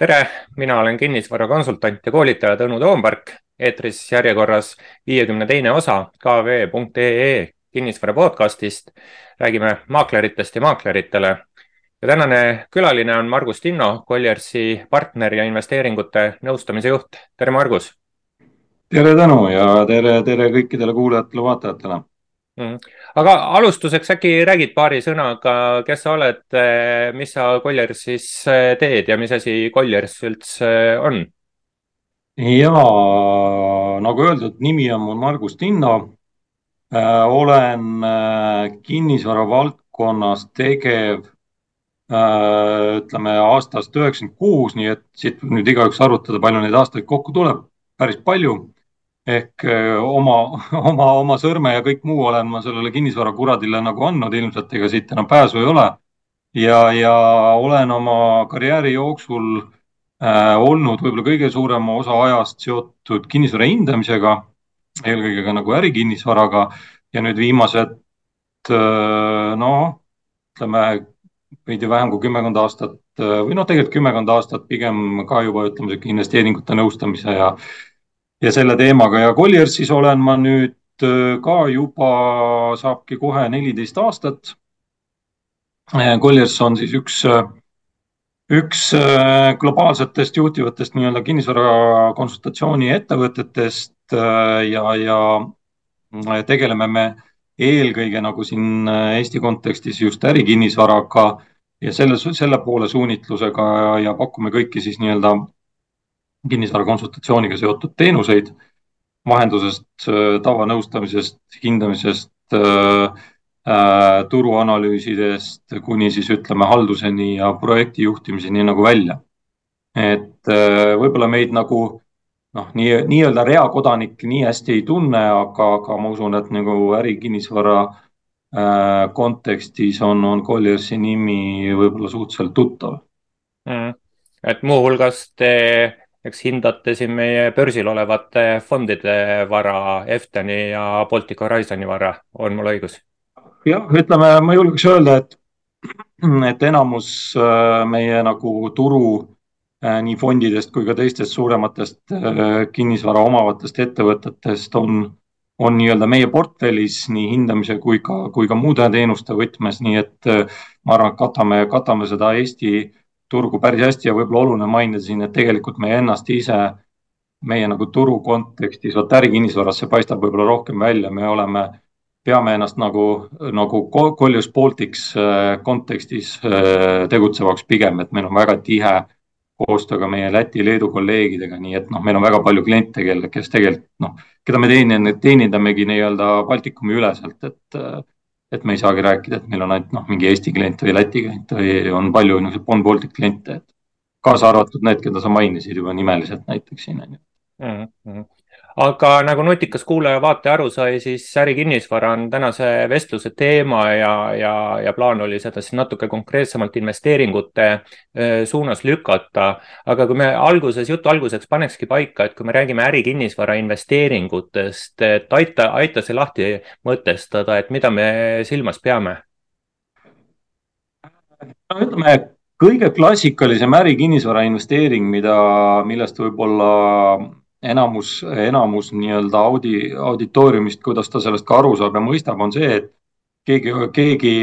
tere, mina olen kinnisvarakonsultant ja koolitaja Tõnu Toompark. eetris järjekorras viiekümne teine osa kv.ee kinnisvara podcastist. räägime maakleritest ja maakleritele. ja tänane külaline on Margus Tinno, Colliersi partner ja investeeringute nõustamise juht. tere, Margus. tere, Tõnu ja tere, tere kõikidele kuulajatele-vaatajatele mm.. Aga alustuseks äkki räägid paari sõnaga, kes sa oled, eh, mis sa Colliers eh, teed ja mis asi Colliers üldse on? ja nagu öeldud, nimi on mul Margus Tinno äh,. olen kinnisvara valdkonnas tegev ütleme aastast üheksakümmend kuus, nii et siit nüüd igaüks arvutada, palju neid aastaid kokku tuleb, päris palju ehk oma, oma, oma sõrme ja kõik muu olen ma sellele kinnisvarakuradile nagu andnud, ilmselt ega siit enam pääsu ei ole. ja, ja olen oma karjääri jooksul äh, olnud võib-olla kõige suurema osa ajast seotud kinnisvara hindamisega, eelkõige ka nagu ärikinnisvaraga ja nüüd viimased äh, noh, ütleme veidi vähem kui kümmekond aastat või noh, tegelikult kümmekond aastat pigem ka juba ütleme, sihuke investeeringute nõustamise ja ja selle teemaga ja Colliersis olen ma nüüd äh, ka juba, saabki kohe neliteist aastat. Äh, Colliers on siis üks, äh, üks globaalsetest juhtivatest nii-öelda kinnisvara konsultatsiooni ettevõtetest ja, ja tegeleme me eelkõige nagu siin Eesti kontekstis just ärikinnisvaraga ja selle, selle poole suunitlusega ja pakume kõiki siis nii-öelda kinnisvara konsultatsiooniga seotud teenuseid, vahendusest, äh, tavanõustamisest, hindamisest äh,, äh, turuanalüüsidest kuni siis ütleme halduseni ja projekti juhtimiseni nagu välja. et võib-olla meid nagu noh, nii, nii-öelda reakodanik nii hästi ei tunne, aga, aga ma usun, et nagu ärikinnisvara äh, kontekstis on, on Colliersi nimi võib-olla suhteliselt tuttav mm.. et muuhulgas te eks hindate siin meie börsil olevate fondide vara, Efteni ja Baltic Horizoni vara, on mul õigus? jah, ütleme, ma julgeks öelda, et, et enamus äh, meie nagu turu äh, nii fondidest kui ka teistest suurematest äh, kinnisvara omavatest ettevõtetest on, on nii-öelda meie portfellis nii hindamise kui ka, kui ka muude teenuste võtmes, nii et ma arvan, et katame, katame seda Eesti turgu päris hästi ja võib-olla oluline mainida siin, et tegelikult meie ennast ise, meie nagu turu kontekstis, vot ärikinnisvaras see paistab võib-olla rohkem välja, me oleme, peame ennast nagu, nagu Colliers Baltics äh, kontekstis äh, tegutsevaks pigem, et meil on väga tihe koostööga meie Läti-Leedu kolleegidega, nii et noh, meil on väga palju kliente, kelle, kes tegelikult noh, keda me teenindame, teenindamegi nii-öelda Baltikumi üleselt, et et me ei saagi rääkida, et meil on ainult noh, mingi Eesti klient või Läti klient või on palju niisuguseid Bon Baltic kliente, et kaasa arvatud need, keda sa mainisid juba nimeliselt näiteks siin on ju mm. -hmm aga nagu nutikas kuulaja-vaataja aru sai, siis ärikinnisvara on tänase vestluse teema ja, ja, ja plaan oli seda siis natuke konkreetsemalt investeeringute suunas lükata. aga kui me alguses, jutu alguseks panekski paika, et kui me räägime ärikinnisvara investeeringutest, et aita, aita see lahti mõtestada, et mida me silmas peame? no ütleme, kõige klassikalisem ärikinnisvara investeering, mida, millest võib-olla enamus, enamus nii-öelda audi, auditooriumist, kuidas ta sellest ka aru saab ja mõistab, on see, et keegi, keegi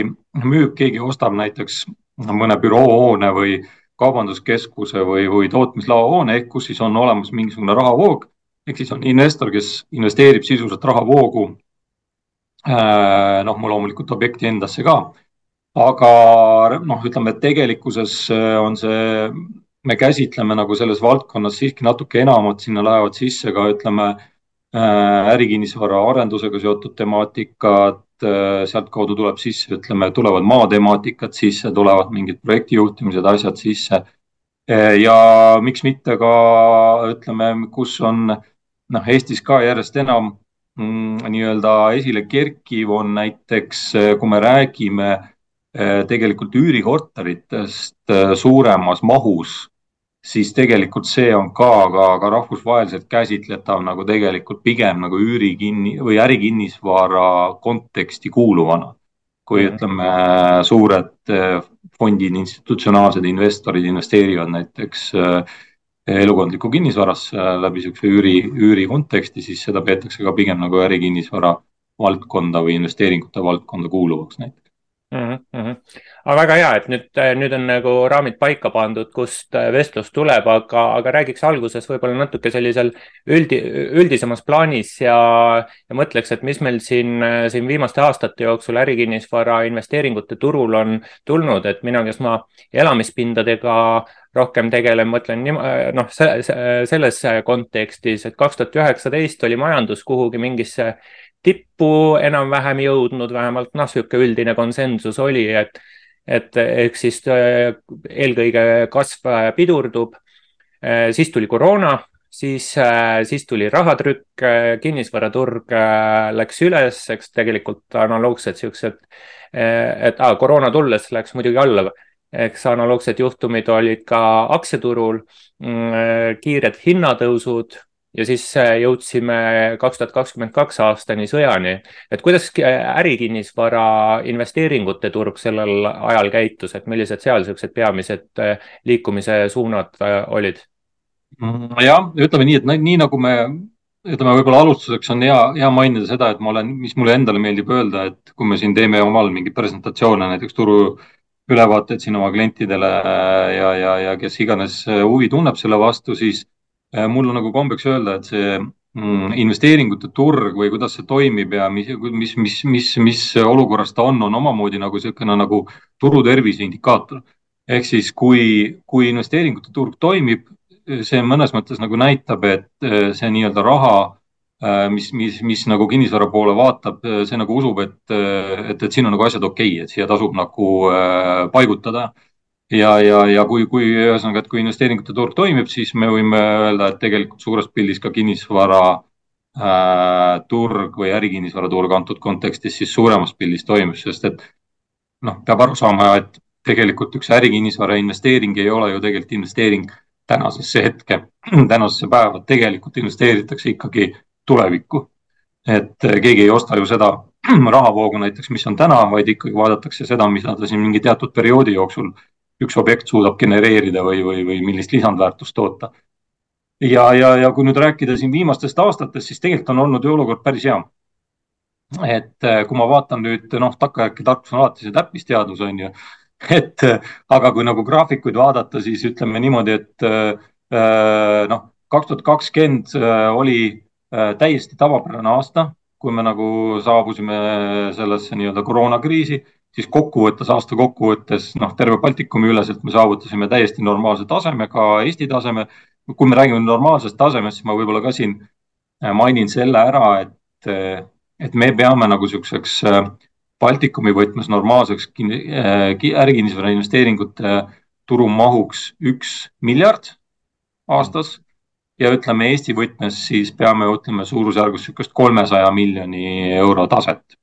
müüb, keegi ostab näiteks mõne büroohoone või kaubanduskeskuse või, või tootmislao hoone ehk kus siis on olemas mingisugune rahavoog ehk siis on investor, kes investeerib sisuliselt rahavoogu. Äh, noh, loomulikult objekti endasse ka, aga noh, ütleme, et tegelikkuses on see me käsitleme nagu selles valdkonnas siiski natuke enamat, sinna lähevad sisse ka ütleme äh, ärikinnisvara arendusega seotud temaatikad, äh, sealtkaudu tuleb sisse, ütleme, tulevad maatemaatikad sisse, tulevad mingid projektijuhtimised, asjad sisse. Äh, ja miks mitte ka ütleme, kus on noh, Eestis ka järjest enam mm, nii-öelda esile kerkiv on näiteks, kui me räägime tegelikult üürikorteritest suuremas mahus siis tegelikult see on ka, ka, ka rahvusvaheliselt käsitletav nagu tegelikult pigem nagu üürikinni või ärikinnisvara konteksti kuuluvana. kui -hmm. ütleme suured fondid, institutsionaalsed investorid investeerivad näiteks elukondlikku kinnisvarasse läbi niisuguse üüri, üüri konteksti, siis seda peetakse ka pigem nagu ärikinnisvara valdkonda või investeeringute valdkonda kuuluvaks näiteks mm. -hmm. aga väga hea, et nüüd, nüüd on nagu raamid paika pandud, kust äh, vestlus tuleb, aga, aga räägiks alguses võib-olla natuke sellisel üldi, üldisemas plaanis ja, ja mõtleks, et mis meil siin, siin viimaste aastate jooksul ärikinnisvara investeeringute turul on tulnud, et mina, kes ma elamispindadega rohkem tegelen, mõtlen noh, selles kontekstis, et kaks tuhat üheksateist oli majandus kuhugi mingisse tippu enam-vähem jõudnud, vähemalt noh, niisugune üldine konsensus oli, et, et ehk siis äh, eelkõige kasv pidurdub. Äh, siis tuli koroona, siis, äh, siis tuli rahatrükk, kinnisvaraturg läks üles, eks tegelikult analoogsed siuksed, et ah, koroona tulles läks muidugi alla eks analoogsed juhtumid olid ka aktsiaturul, mm, kiired hinnatõusud ja siis äh, jõudsime kaks tuhat kakskümmend kaks aastani sõjani. et kuidas ärikinnisvara investeeringute turg sellel ajal käitus, et millised seal niisugused peamised äh, liikumise suunad äh, olid? Mm, jah, ütleme nii, et nii nagu me ütleme, võib-olla alustuseks on hea, hea mainida seda, et ma olen, mis mulle endale meeldib öelda, et kui me siin teeme omal mingeid presentatsioone, näiteks turu ülevaateid siin oma klientidele ja, ja, ja kes iganes huvi tunneb selle vastu, siis Äh, mul on nagu kombeks öelda, et see mm, investeeringute turg või kuidas see toimib ja mis, mis, mis, mis, mis olukorras ta on, on omamoodi nagu niisugune nagu turu tervise indikaator. ehk siis, kui, kui investeeringute turg toimib, see mõnes mõttes nagu näitab, et äh, see nii-öelda raha, äh, mis, mis, mis nagu kinnisvara poole vaatab, see nagu usub, et, et, et siin on nagu asjad okei okay,, et siia tasub nagu paigutada ja, ja, ja kui, kui ühesõnaga, et kui investeeringute turg toimib, siis me võime öelda, et tegelikult suures pildis ka kinnisvara äh, turg või ärikinnisvara turg antud kontekstis siis suuremas pildis toimib, sest et noh, peab aru saama, et tegelikult üks ärikinnisvara investeering ei ole ju tegelikult investeering tänasesse hetke, tänasesse päeva, tegelikult investeeritakse ikkagi tulevikku. et keegi ei osta ju seda rahavoogu näiteks, mis on täna, vaid ikkagi vaadatakse seda, mida ta siin mingi teatud perioodi jooksul üks objekt suudab genereerida või, või, või millist lisandväärtust toota. ja, ja, ja kui nüüd rääkida siin viimastest aastatest, siis tegelikult on olnud ju olukord päris hea. et äh, kui ma vaatan nüüd, noh, takkajärgi tarkus on alati see täppisteadus, on ju. et äh, aga kui nagu graafikuid vaadata, siis ütleme niimoodi, et äh, noh, kaks tuhat kakskümmend oli täiesti tavapärane aasta, kui me nagu saabusime sellesse nii-öelda koroonakriisi siis kokkuvõttes, aasta kokkuvõttes noh, terve Baltikumi üleselt me saavutasime täiesti normaalse taseme, ka Eesti taseme. kui me räägime normaalsest tasemest, siis ma võib-olla ka siin äh, mainin selle ära, et, äh, et me peame nagu niisuguseks äh, Baltikumi võtmes normaalseks ärikinnisvara investeeringute turumahuks üks miljard aastas ja ütleme Eesti võtmes siis peame, ütleme suurusjärgus niisugust kolmesaja miljoni euro taset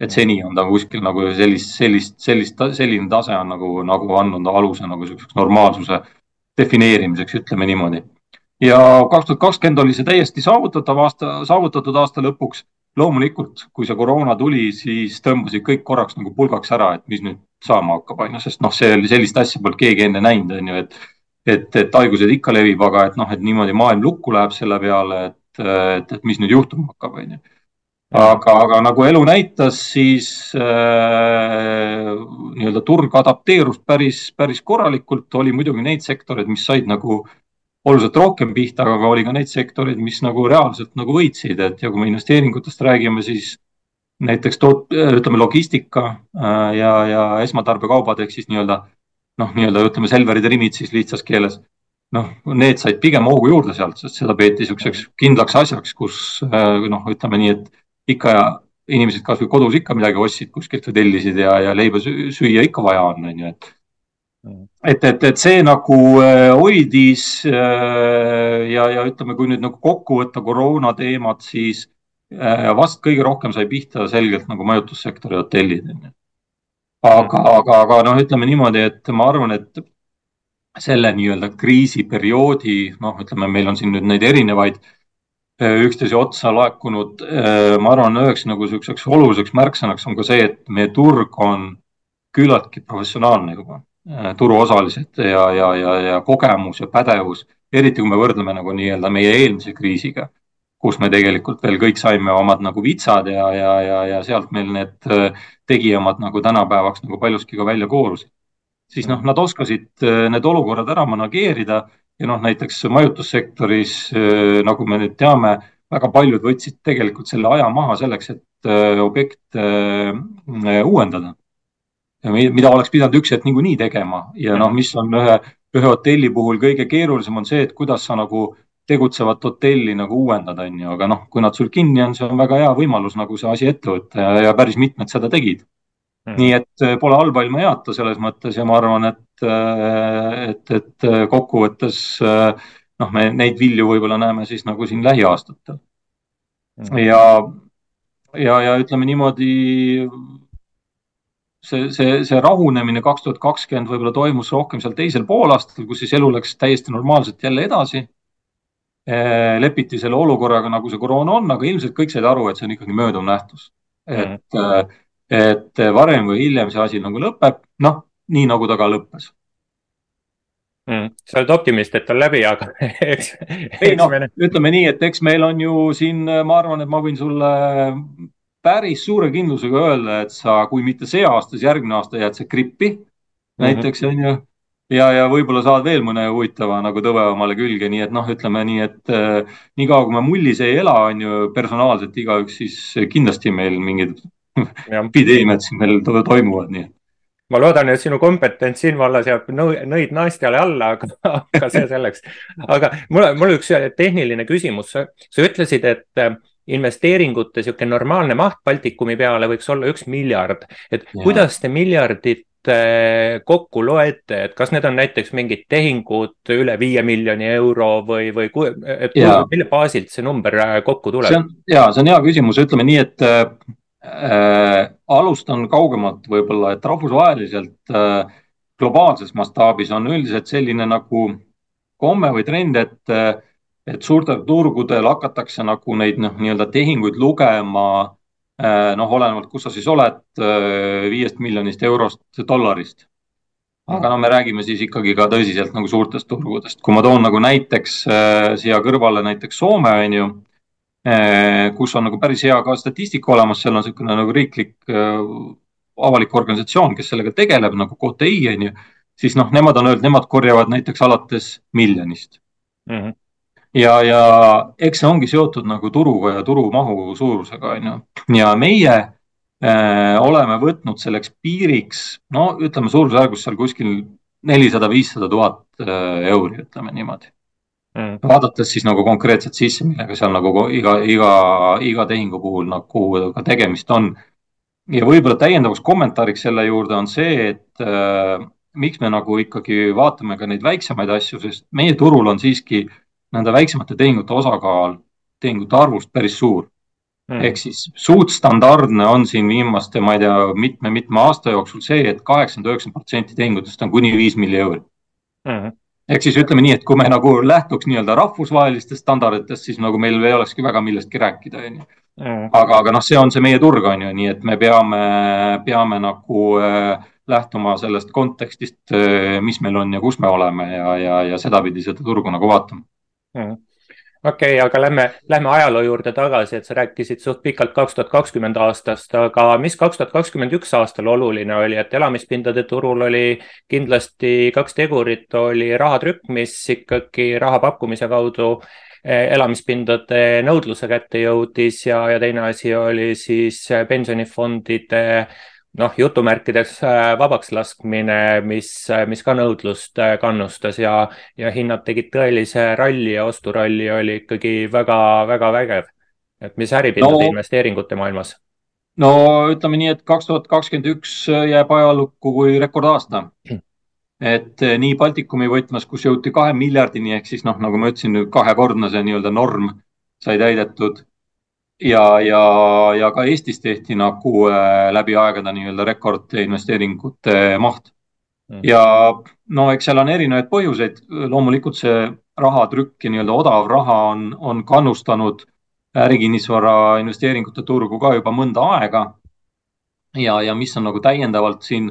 et seni on ta kuskil nagu sellist, sellist, sellist, selline tase on nagu, nagu andnud aluse nagu niisuguseks normaalsuse defineerimiseks, ütleme niimoodi. ja kaks tuhat kakskümmend oli see täiesti saavutatav aasta, saavutatud aasta lõpuks. loomulikult, kui see koroona tuli, siis tõmbasid kõik korraks nagu pulgaks ära, et mis nüüd saama hakkab, on ju, sest noh, see oli sellist asja polnud keegi enne näinud, on ju, et et, et haigused ikka levib, aga et noh, et niimoodi maailm lukku läheb selle peale, et, et, et mis nüüd juhtuma hakkab, on ju aga, aga nagu elu näitas, siis äh, nii-öelda turg adapteerus päris, päris korralikult, oli muidugi neid sektoreid, mis said nagu oluliselt rohkem pihta, aga oli ka neid sektoreid, mis nagu reaalselt nagu võitsid, et ja kui me investeeringutest räägime, siis näiteks toot-, ütleme logistika äh, ja, ja esmatarbekaubad ehk siis nii-öelda noh, nii-öelda ütleme Selverid ja Rimid siis lihtsas keeles. noh, need said pigem hoogu juurde sealt, sest seda peeti niisuguseks kindlaks asjaks, kus äh, noh, ütleme nii, et ikka inimesed kasvõi kodus ikka midagi ostsid kuskilt või tellisid ja, ja leiba süüa ikka vaja on, on ju, et mm. et, et, et see nagu äh, hoidis äh, ja, ja ütleme, kui nüüd nagu kokku võtta koroona teemat, siis äh, vast kõige rohkem sai pihta selgelt nagu majutussektori hotellid. aga, aga, aga noh, ütleme niimoodi, et ma arvan, et selle nii-öelda kriisiperioodi, noh, ütleme, meil on siin nüüd neid erinevaid Äh, üksteise otsa laekunud, äh, ma arvan, üheks nagu niisuguseks oluliseks märksõnaks on ka see, et meie turg on küllaltki professionaalne juba, turuosalised ja, ja, ja, ja kogemus ja pädevus, eriti kui me võrdleme nagu nii-öelda meie eelmise kriisiga kus me tegelikult veel kõik saime omad nagu vitsad ja, ja, ja, ja sealt meil need äh, tegijamad nagu tänapäevaks nagu paljuski ka välja koorusid. siis noh, nad oskasid äh, need olukorrad ära manageerida ja noh, näiteks majutussektoris, äh, nagu me nüüd teame, väga paljud võtsid tegelikult selle aja maha selleks, et objekte uuendada. mida oleks pidanud üks hetk niikuinii tegema. Ja noh, mis on ühe, ühe hotelli puhul kõige keerulisem, on see, et kuidas sa nagu tegutsevat hotelli nagu uuendada, on ju, aga noh, kui nad sul kinni on, see on väga hea võimalus nagu see asi ette võtta ja, ja päris mitmed seda tegid mm.. nii et äh, pole halba ilma heata selles mõttes ja ma arvan, et, äh, et, et äh, kokkuvõttes noh, me neid vilju võib-olla näeme siis nagu siin lähiaastatel mm.. ja, ja, ja ütleme niimoodi, see, see, see rahunemine kaks tuhat kakskümmend võib-olla toimus rohkem seal teisel poolaastal, kus siis elu läks täiesti normaalselt jälle edasi lepiti selle olukorraga, nagu see koroona on, aga ilmselt kõik said aru, et see on ikkagi mööduv nähtus. et mm., et varem või hiljem see asi nagu lõpeb, noh, nii nagu ta ka lõppes. Mm.. sa oled optimist, et on läbi, aga eks, ei noh me..., ütleme nii, et eks meil on ju siin, ma arvan, et ma võin sulle päris suure kindlusega öelda, et sa, kui mitte see aasta, siis järgmine aasta jääd sa grippi. Mm -hmm. näiteks on ju. Ja, ja võib-olla saad veel mõne huvitava nagu tõve omale külge, nii et noh, ütleme nii, et äh, niikaua kui me mullis ei ela, on ju personaalselt igaüks, siis kindlasti meil mingid epideemiad siin veel toimuvad, nii et ma loodan, et sinu kompetents siin vallas jääb nõid naistjale alla, aga, aga see selleks. aga mul, mul üks tehniline küsimus, sa ütlesid, et äh, investeeringute niisugune normaalne maht Baltikumi peale võiks olla üks miljard, et ja. kuidas te miljardit Äh, kokku loete, et kas need on näiteks mingid tehingud üle viie miljoni euro või, või et ja. mille baasilt see number äh, kokku tuleb? ja see on hea küsimus, ütleme nii, et äh, alustan kaugemalt võib-olla, et rahvusvaheliselt äh, globaalses mastaabis on üldiselt selline nagu komme või trend, et äh, et suurtel turgudel hakatakse nagu neid noh, nii-öelda tehinguid lugema Äh, noh, olenevalt, kus sa siis oled, äh, viiest miljonist eurost dollarist. aga no me räägime siis ikkagi ka tõsiselt nagu suurtest turgudest, kui ma toon nagu näiteks äh, siia kõrvale näiteks Soome on ju, kus on nagu päris hea ka statistika olemas, seal on niisugune nagu riiklik avalik organisatsioon, kes sellega tegeleb nagu KTI on ju, siis noh, nemad on öelnud, nemad korjavad näiteks alates miljonist mm. -hmm ja, ja eks see ongi seotud nagu turuga ja turumahu suurusega, on ju. ja meie äh, oleme võtnud selleks piiriks, no ütleme suurusjärgus seal kuskil nelisada, viissada tuhat äh, euri, ütleme niimoodi mm.. vaadates siis nagu konkreetselt sisse, millega seal nagu iga, iga, iga tehingu puhul nagu ka tegemist on. ja võib-olla täiendavaks kommentaariks selle juurde on see, et äh, miks me nagu ikkagi vaatame ka neid väiksemaid asju, sest meie turul on siiski nende väiksemate tehingute osakaal tehingute arvust päris suur. Mm.. ehk siis suht standardne on siin viimaste, ma ei tea, mitme-mitme aasta jooksul see et, et kaheksakümmend, üheksakümmend protsenti tehingutest on kuni viis milli euri. Mm.. Ehk siis ütleme nii, et kui me nagu lähtuks nii-öelda rahvusvahelistest standarditest, siis nagu meil ei olekski väga millestki rääkida, on ju. Mm. aga, aga noh, see on see meie turg, on ju, nii et me peame, peame nagu äh, lähtuma sellest kontekstist, äh, mis meil on ja kus me oleme ja, ja, ja sedapidi seda turgu nagu vaatama Hmm. Okei okay,, aga lähme, lähme ajaloo juurde tagasi, et sa rääkisid suht pikalt kaks tuhat kakskümmend aastast, aga mis kaks tuhat kakskümmend üks aastal oluline oli, et elamispindade turul oli kindlasti kaks tegurit, oli rahatrükk, mis ikkagi raha pakkumise kaudu eh, elamispindade nõudluse kätte jõudis ja, ja teine asi oli siis pensionifondide noh, jutumärkides äh, vabaks laskmine, mis, äh, mis ka nõudlust äh, kannustas ja, ja hinnad tegid tõelise ralli ja osturalli oli ikkagi väga-väga vägev. et mis äripindade no, investeeringute maailmas? no ütleme nii, et kaks tuhat kakskümmend üks jääb ajalukku kui rekordaasta. et nii Baltikumi võtmes, kus jõuti kahe miljardini ehk siis noh, nagu ma ütlesin, kahekordne see nii-öelda norm sai täidetud ja, ja, ja ka Eestis tehti nagu äh, läbi aegade nii-öelda rekordinvesteeringute maht. Mm.. ja no eks seal on erinevaid põhjuseid, loomulikult see rahatrükk ja nii-öelda odav raha on, on kannustanud ärikinnisvara investeeringute turgu ka juba mõnda aega. ja, ja mis on nagu täiendavalt siin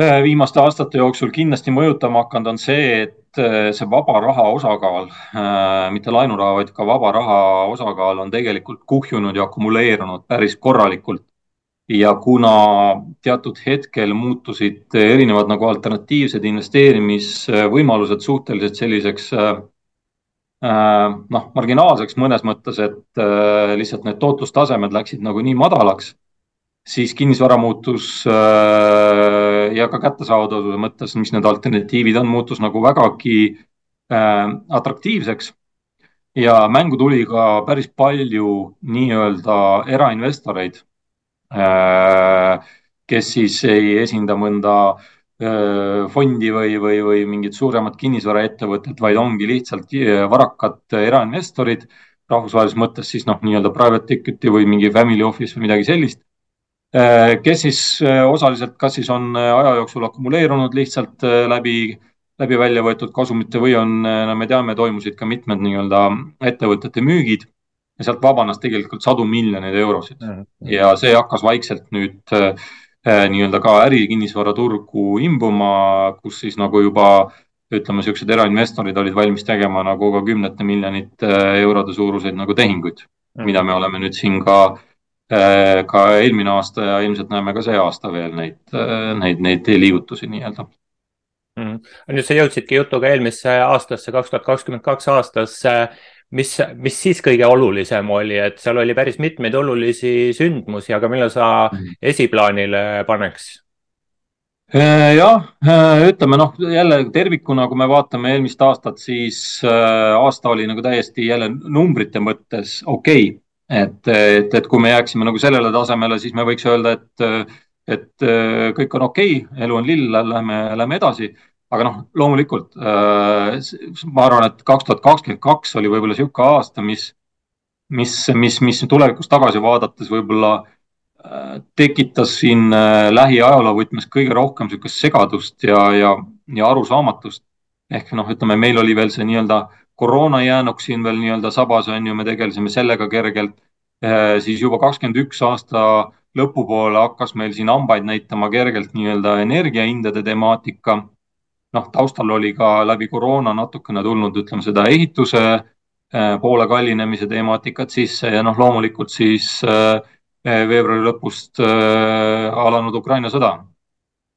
Äh, viimaste aastate jooksul kindlasti mõjutama hakanud, on see, et äh, see vaba raha osakaal, äh, mitte laenuraha, vaid ka vaba raha osakaal on tegelikult kuhjunud ja akumuleerunud päris korralikult. ja kuna teatud hetkel muutusid erinevad nagu alternatiivsed investeerimisvõimalused suhteliselt selliseks noh, marginaalseks mõnes mõttes, et lihtsalt need tootlustasemed läksid nagu nii madalaks siis kinnisvara muutus äh, ja ka kättesaadavuse mõttes, mis need alternatiivid on, muutus nagu vägagi äh, atraktiivseks. ja mängu tuli ka päris palju nii-öelda erainvestoreid äh,, kes siis ei esinda mõnda äh, fondi või, või, või mingit suuremat kinnisvaraettevõtet, vaid ongi lihtsalt äh, varakad erainvestorid rahvusvahelises mõttes siis noh, nii-öelda private equity või mingi family office või midagi sellist kes siis äh, osaliselt, kas siis on äh, aja jooksul akumuleerunud lihtsalt läbi, läbi välja võetud kasumite või on, no me teame, toimusid ka mitmed nii-öelda ettevõtete müügid ja sealt vabanes tegelikult sadu miljoneid eurosid mm. -hmm. ja see hakkas vaikselt nüüd nii-öelda ka ärikinnisvaraturgu imbuma, kus siis nagu juba ütleme, niisugused erainvestorid olid valmis tegema nagu ka kümnete miljonite eurode suuruseid nagu tehinguid mm, mida me oleme nüüd siin ka äh, Äh, ka eelmine aasta ja ilmselt näeme ka see aasta veel neid, äh, neid, neid liigutusi nii-öelda mm.. nüüd sa jõudsidki jutuga eelmisse aastasse, kaks tuhat kakskümmend kaks aastasse. mis, mis siis kõige olulisem oli, et seal oli päris mitmeid olulisi sündmusi, aga mille sa mm. esiplaanile paneks? Äh, jah, ütleme noh, jälle tervikuna, kui me vaatame eelmist aastat, siis aasta oli nagu täiesti jälle numbrite mõttes okei okay et, et, et kui me jääksime nagu sellele tasemele, siis me võiks öelda, et, et kõik on okei okay,, elu on lill, lähme, lähme edasi. aga noh, loomulikult äh, ma arvan, et kaks tuhat kakskümmend kaks oli võib-olla niisugune aasta, mis, mis, mis, mis tulevikus tagasi vaadates võib-olla äh, tekitas siin äh, lähiajaloo võtmes kõige rohkem niisugust segadust ja, ja, ja arusaamatust. ehk noh, ütleme, meil oli veel see nii-öelda äh, koroona jäänuks siin veel nii-öelda sabas, on ju, me tegelesime sellega kergelt. Äh, siis juba kakskümmend üks aasta lõpupoole hakkas meil siin hambaid näitama kergelt nii-öelda energiahindade temaatika. noh, taustal oli ka läbi koroona natukene tulnud, ütleme seda ehituse äh, poole kallinemise temaatikat sisse ja noh, loomulikult siis äh, veebruari lõpust alanud Ukraina sõda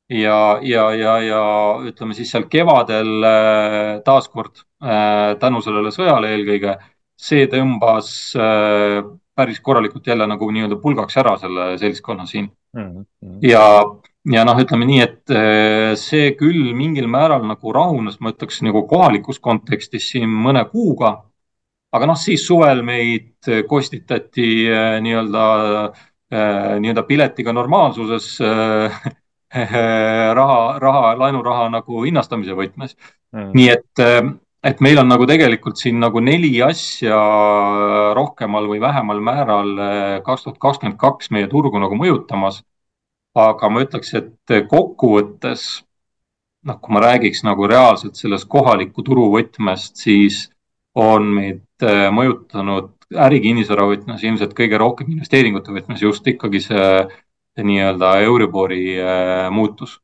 ja, ja, ja, ja ütleme siis seal kevadel äh, taaskord äh, tänu sellele sõjale eelkõige, see tõmbas äh, päris korralikult jälle nagu nii-öelda pulgaks ära selle seltskonna siin mm. -hmm. ja, ja noh, ütleme nii, et see küll mingil määral nagu rahunes, ma ütleks nagu kohalikus kontekstis siin mõne kuuga. aga noh, siis suvel meid kostitati nii-öelda nii-öelda piletiga normaalsuses raha, raha, laenuraha nagu hinnastamise võtmes mm.. nii et, et meil on nagu tegelikult siin nagu neli asja rohkemal või vähemal määral kaks tuhat kakskümmend kaks meie turgu nagu mõjutamas. aga ma ütleks, et kokkuvõttes noh, kui ma räägiks nagu reaalselt sellest kohaliku turu võtmest, siis on meid äh, mõjutanud ärikinnisvara võtmes ilmselt kõige rohkem investeeringute võtmes just ikkagi see nii-öelda Euribori äh, muutus.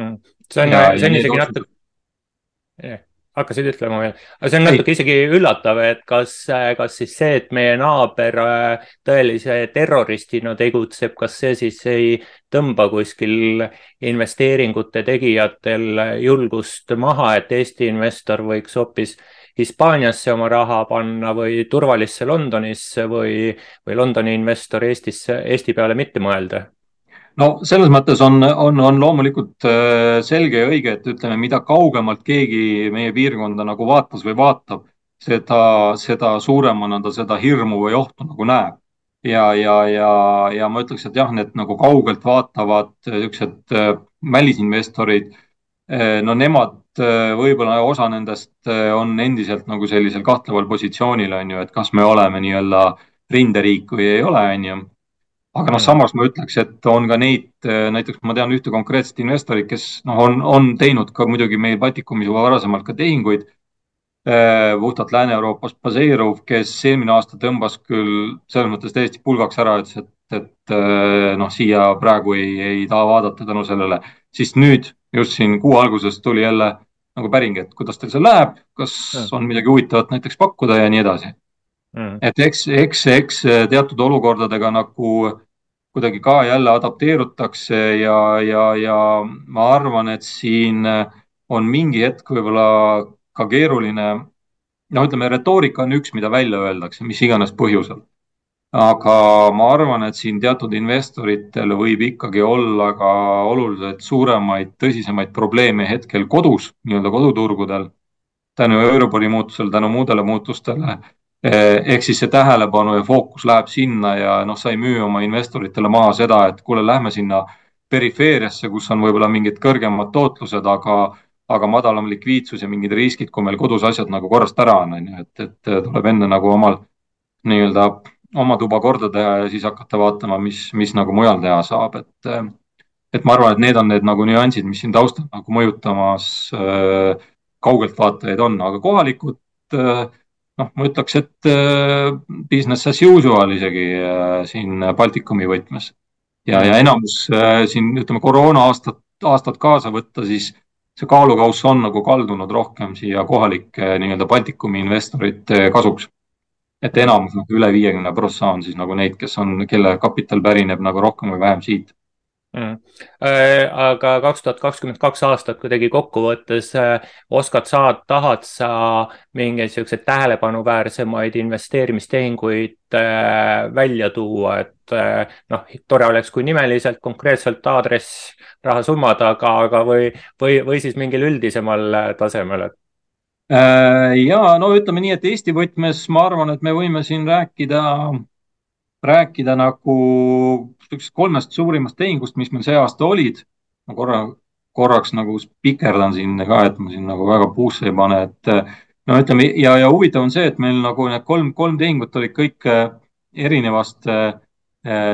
Mm.. see on, see on isegi natuke yeah hakkasid ütlema veel, aga see on natuke isegi üllatav, et kas, kas siis see, et meie naaber äh, tõelise terroristina tegutseb, kas see siis ei tõmba kuskil investeeringute tegijatel julgust maha, et Eesti investor võiks hoopis Hispaaniasse oma raha panna või turvalisse Londonisse või, või Londoni investor Eestisse, Eesti peale mitte mõelda? no selles mõttes on, on, on loomulikult äh, selge ja õige, et ütleme, mida kaugemalt keegi meie piirkonda nagu vaatas või vaatab, seda, seda suuremana ta seda hirmu või ohtu nagu näeb. ja, ja, ja, ja ma ütleks, et jah, need nagu kaugelt vaatavad niisugused äh, välisinvestorid, äh, no nemad Äh, võib-olla osa nendest äh, on endiselt nagu sellisel kahtleval positsioonil, on ju, et kas me oleme nii-öelda rinderiik või ei ole, on ju. aga noh, samas ma ütleks, et on ka neid, äh, näiteks ma tean ühte konkreetset investorit, kes noh, on, on teinud ka muidugi meil Baltikumis juba varasemalt ka tehinguid puhtalt Lääne-Euroopas baseeruv, kes eelmine aasta tõmbas küll selles mõttes täiesti pulgaks ära, ütles, et, et noh, siia praegu ei, ei taha vaadata tänu sellele siis nüüd just siin kuu alguses tuli jälle nagu päring, et kuidas teil see läheb, kas on midagi huvitavat näiteks pakkuda ja nii edasi. Mm.. et eks, eks, eks teatud olukordadega nagu kuidagi ka jälle adapteerutakse ja, ja, ja ma arvan, et siin on mingi hetk võib-olla ka keeruline, no ütleme, retoorika on üks, mida välja öeldakse, mis iganes põhjusel. Aga ma arvan, et siin teatud investoritel võib ikkagi olla ka oluliselt suuremaid, tõsisemaid probleeme hetkel kodus, nii-öelda koduturgudel tänu Euribori muutusele, tänu muudele muutustele. Eh, ehk siis see tähelepanu ja fookus läheb sinna ja noh, sa ei müü oma investoritele maha seda, et kuule, lähme sinna perifeeriasse, kus on võib-olla mingid kõrgemad tootlused, aga, aga madalam likviidsus ja mingid riskid, kui meil kodus asjad nagu korrast ära on, on ju, et, et tuleb enne nagu omal nii-öelda oma tuba korda teha ja siis hakata vaatama, mis, mis nagu mujal teha saab, et et ma arvan, et need on need nagu nüansid, mis siin taustal nagu mõjutamas äh, kaugelt vaatajaid on, aga kohalikud äh, noh, ma ütleks, et äh, business as usual isegi äh, siin Baltikumi võtmes. ja, ja enamus äh, siin ütleme koroona aastat, aastat kaasa võtta, siis see kaalukauss on nagu kaldunud rohkem siia kohalike nii-öelda Baltikumi investorite kasuks. Et enamus nagu üle viiekümne prossa on siis nagu neid, kes on, kelle kapital pärineb nagu rohkem või vähem siit Mm. Äh, aga kaks tuhat kakskümmend kaks aastat kuidagi kokkuvõttes äh, oskad sa, tahad sa mingeid siukseid tähelepanuväärsemaid investeerimistehinguid äh, välja tuua, et noh, tore oleks, kui nimeliselt konkreetselt aadress, rahasummad, aga, aga või, või, või siis mingil üldisemal tasemel, et ja no ütleme nii, et Eesti võtmes ma arvan, et me võime siin rääkida, rääkida nagu kolmest suurimast tehingust, mis meil see aasta olid. ma korra, korraks nagu spikerdan siin ka, et ma siin nagu väga puusse ei pane, et no ütleme ja, ja huvitav on see, et meil nagu need kolm, kolm tehingut olid kõik äh, erinevast äh,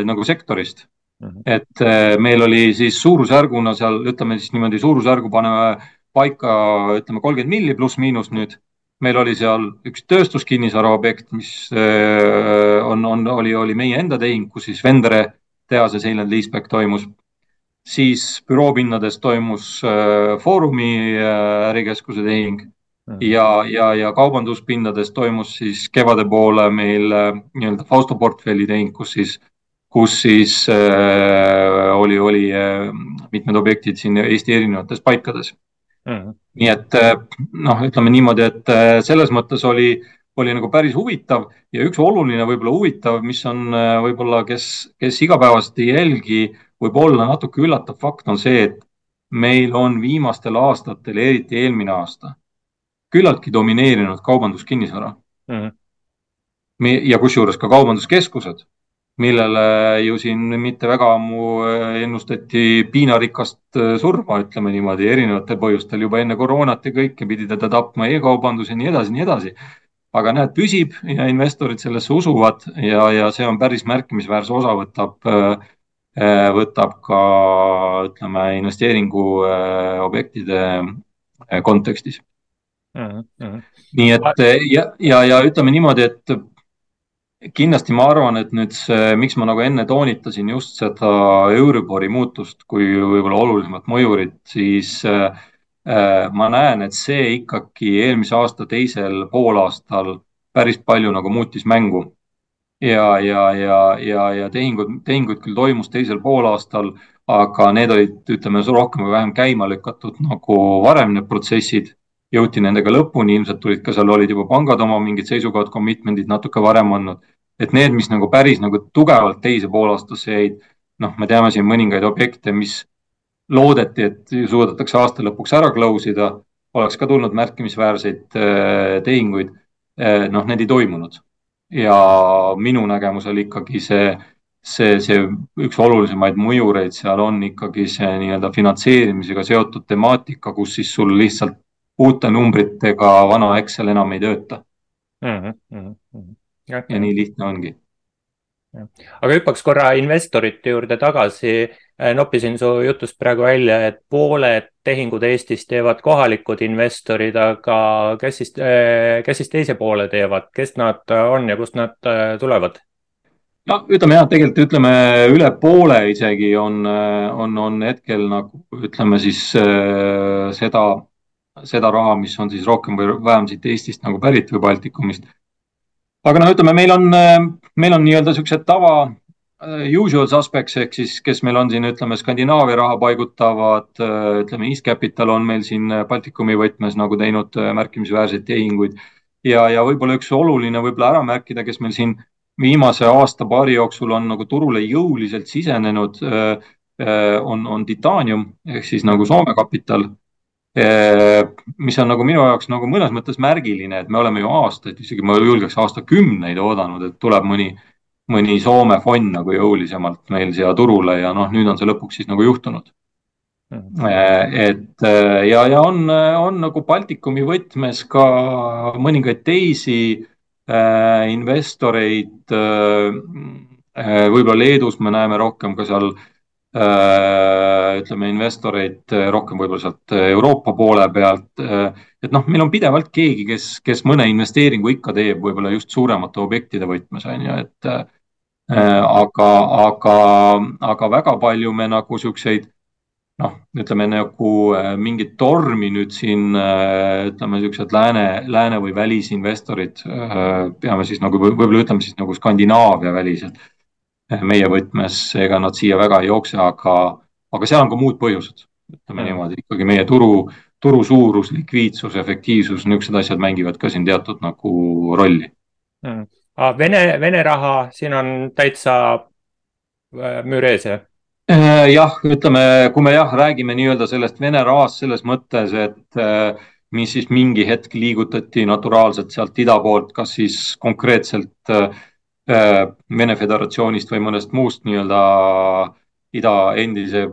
nagu sektorist mm. -hmm. et äh, meil oli siis suurusjärguna seal, ütleme siis niimoodi suurusjärgu paneme paika, ütleme kolmkümmend milli pluss-miinus nüüd. Meil oli seal üks tööstuskinnisvara objekt, mis on, on, oli, oli meie enda tehing, kus siis Vendere tehase sale and leaseback toimus. siis büroopinnades toimus äh, Foorumi äh, ärikeskuse tehing. Ja, ja, ja kaubanduspinnades toimus siis kevade poole meil äh, nii-öelda Fausto portfelli tehing, kus siis, kus siis äh, oli, oli äh, mitmed objektid siin Eesti erinevates paikades mm.. nii et noh, ütleme niimoodi, et selles mõttes oli äh, oli nagu päris huvitav ja üks oluline võib-olla huvitav, mis on äh, võib-olla, kes, kes igapäevaselt ei jälgi, võib olla natuke üllatav fakt, on see, et meil on viimastel aastatel, eriti eelmine aasta, küllaltki domineerinud kaubanduskinnisvara mm. -hmm. ja kusjuures ka kaubanduskeskused, millele ju siin mitte väga ammu äh, ennustati piinarikast äh, surma, ütleme niimoodi, erinevatel põhjustel juba enne koroonat ja kõike pidi teda tapma e-kaubandus ja nii edasi, nii edasi aga näed, püsib ja investorid sellesse usuvad ja, ja see on päris märkimisväärse osa võtab, äh, võtab ka ütleme investeeringuobjektide kontekstis mm. -hmm. nii et ja, ja, ja ütleme niimoodi, et kindlasti ma arvan, et nüüd see, miks ma nagu enne toonitasin just seda Euribori muutust kui võib-olla olulisemat mõjurit, siis äh, ma näen, et see ikkagi eelmise aasta teisel poolaastal päris palju nagu muutis mängu. ja, ja, ja, ja, ja tehingud, tehinguid küll toimus teisel poolaastal, aga need olid, ütleme rohkem või vähem käima lükatud nagu varem need protsessid. Jõuti nendega lõpuni, ilmselt tulid ka seal olid juba pangad oma mingid seisukohad, commitment'id natuke varem andnud. et need, mis nagu päris nagu tugevalt teise poolaastasse jäid, noh, me teame siin mõningaid objekte, mis loodeti, et suudetakse aasta lõpuks ära close ida, oleks ka tulnud märkimisväärseid äh, tehinguid. Äh, noh, need ei toimunud ja minu nägemusel ikkagi see, see, see üks olulisemaid mõjureid seal on ikkagi see nii-öelda finantseerimisega seotud temaatika, kus siis sul lihtsalt uute numbritega vana Excel enam ei tööta mm. -hmm. Ja, ja nii lihtne ongi. aga hüppaks korra investorite juurde tagasi Äh, noppisin su jutust praegu välja, et pooled tehingud Eestis teevad kohalikud investorid, aga kes siis, äh, kes siis teise poole teevad, kes nad on ja kust nad äh, tulevad? no ütleme jah, tegelikult ütleme üle poole isegi on, on, on hetkel nagu ütleme siis äh, seda, seda raha, mis on siis rohkem või vähem siit Eestist nagu pärit või Baltikumist. aga noh, ütleme, meil on, meil on nii-öelda siuksed tava äh, usual suspects ehk siis, kes meil on siin, ütleme, Skandinaavia raha paigutavad, äh, ütleme, East Capital on meil siin Baltikumi võtmes nagu teinud märkimisväärseid tehinguid ja, ja võib-olla üks oluline võib-olla ära märkida, kes meil siin viimase aasta-paari jooksul on nagu turule jõuliselt sisenenud, äh, äh, on, on Titanium ehk siis nagu Soome kapital. Äh, mis on nagu minu jaoks nagu mõnes mõttes märgiline, et me oleme ju aastaid, isegi ma julgeks aastakümneid oodanud, et tuleb mõni, mõni Soome fond nagu jõulisemalt meil siia turule ja noh, nüüd on see lõpuks siis nagu juhtunud Mm. et ja, ja on, on nagu Baltikumi võtmes ka mõningaid teisi Äh, investoreid, äh, äh, võib-olla Leedus me näeme rohkem ka seal ütleme, investoreid rohkem võib-olla sealt Euroopa poole pealt. et noh, meil on pidevalt keegi, kes, kes mõne investeeringu ikka teeb, võib-olla just suuremate objektide võtmes on ju, et aga, aga, aga väga palju me nagu siukseid noh, ütleme nagu äh, mingit tormi nüüd siin äh, ütleme, niisugused lääne, lääne või välisinvestorid, äh, peame siis nagu võib-olla ütleme siis nagu Skandinaavia välised meie võtmes, ega nad siia väga ei jookse, aga, aga seal on ka muud põhjused, ütleme mm. niimoodi, ikkagi meie turu, turu suurus, likviidsus, efektiivsus, niisugused asjad mängivad ka siin teatud nagu rolli mm.. Vene, Vene raha siin on täitsa müür ees, jah? Äh, jah, ütleme, kui me jah, räägime nii-öelda sellest Vene rahast selles mõttes, et äh, mis siis mingi hetk liigutati naturaalselt sealt ida poolt, kas siis konkreetselt äh, Vene Föderatsioonist või mõnest muust nii-öelda ida endise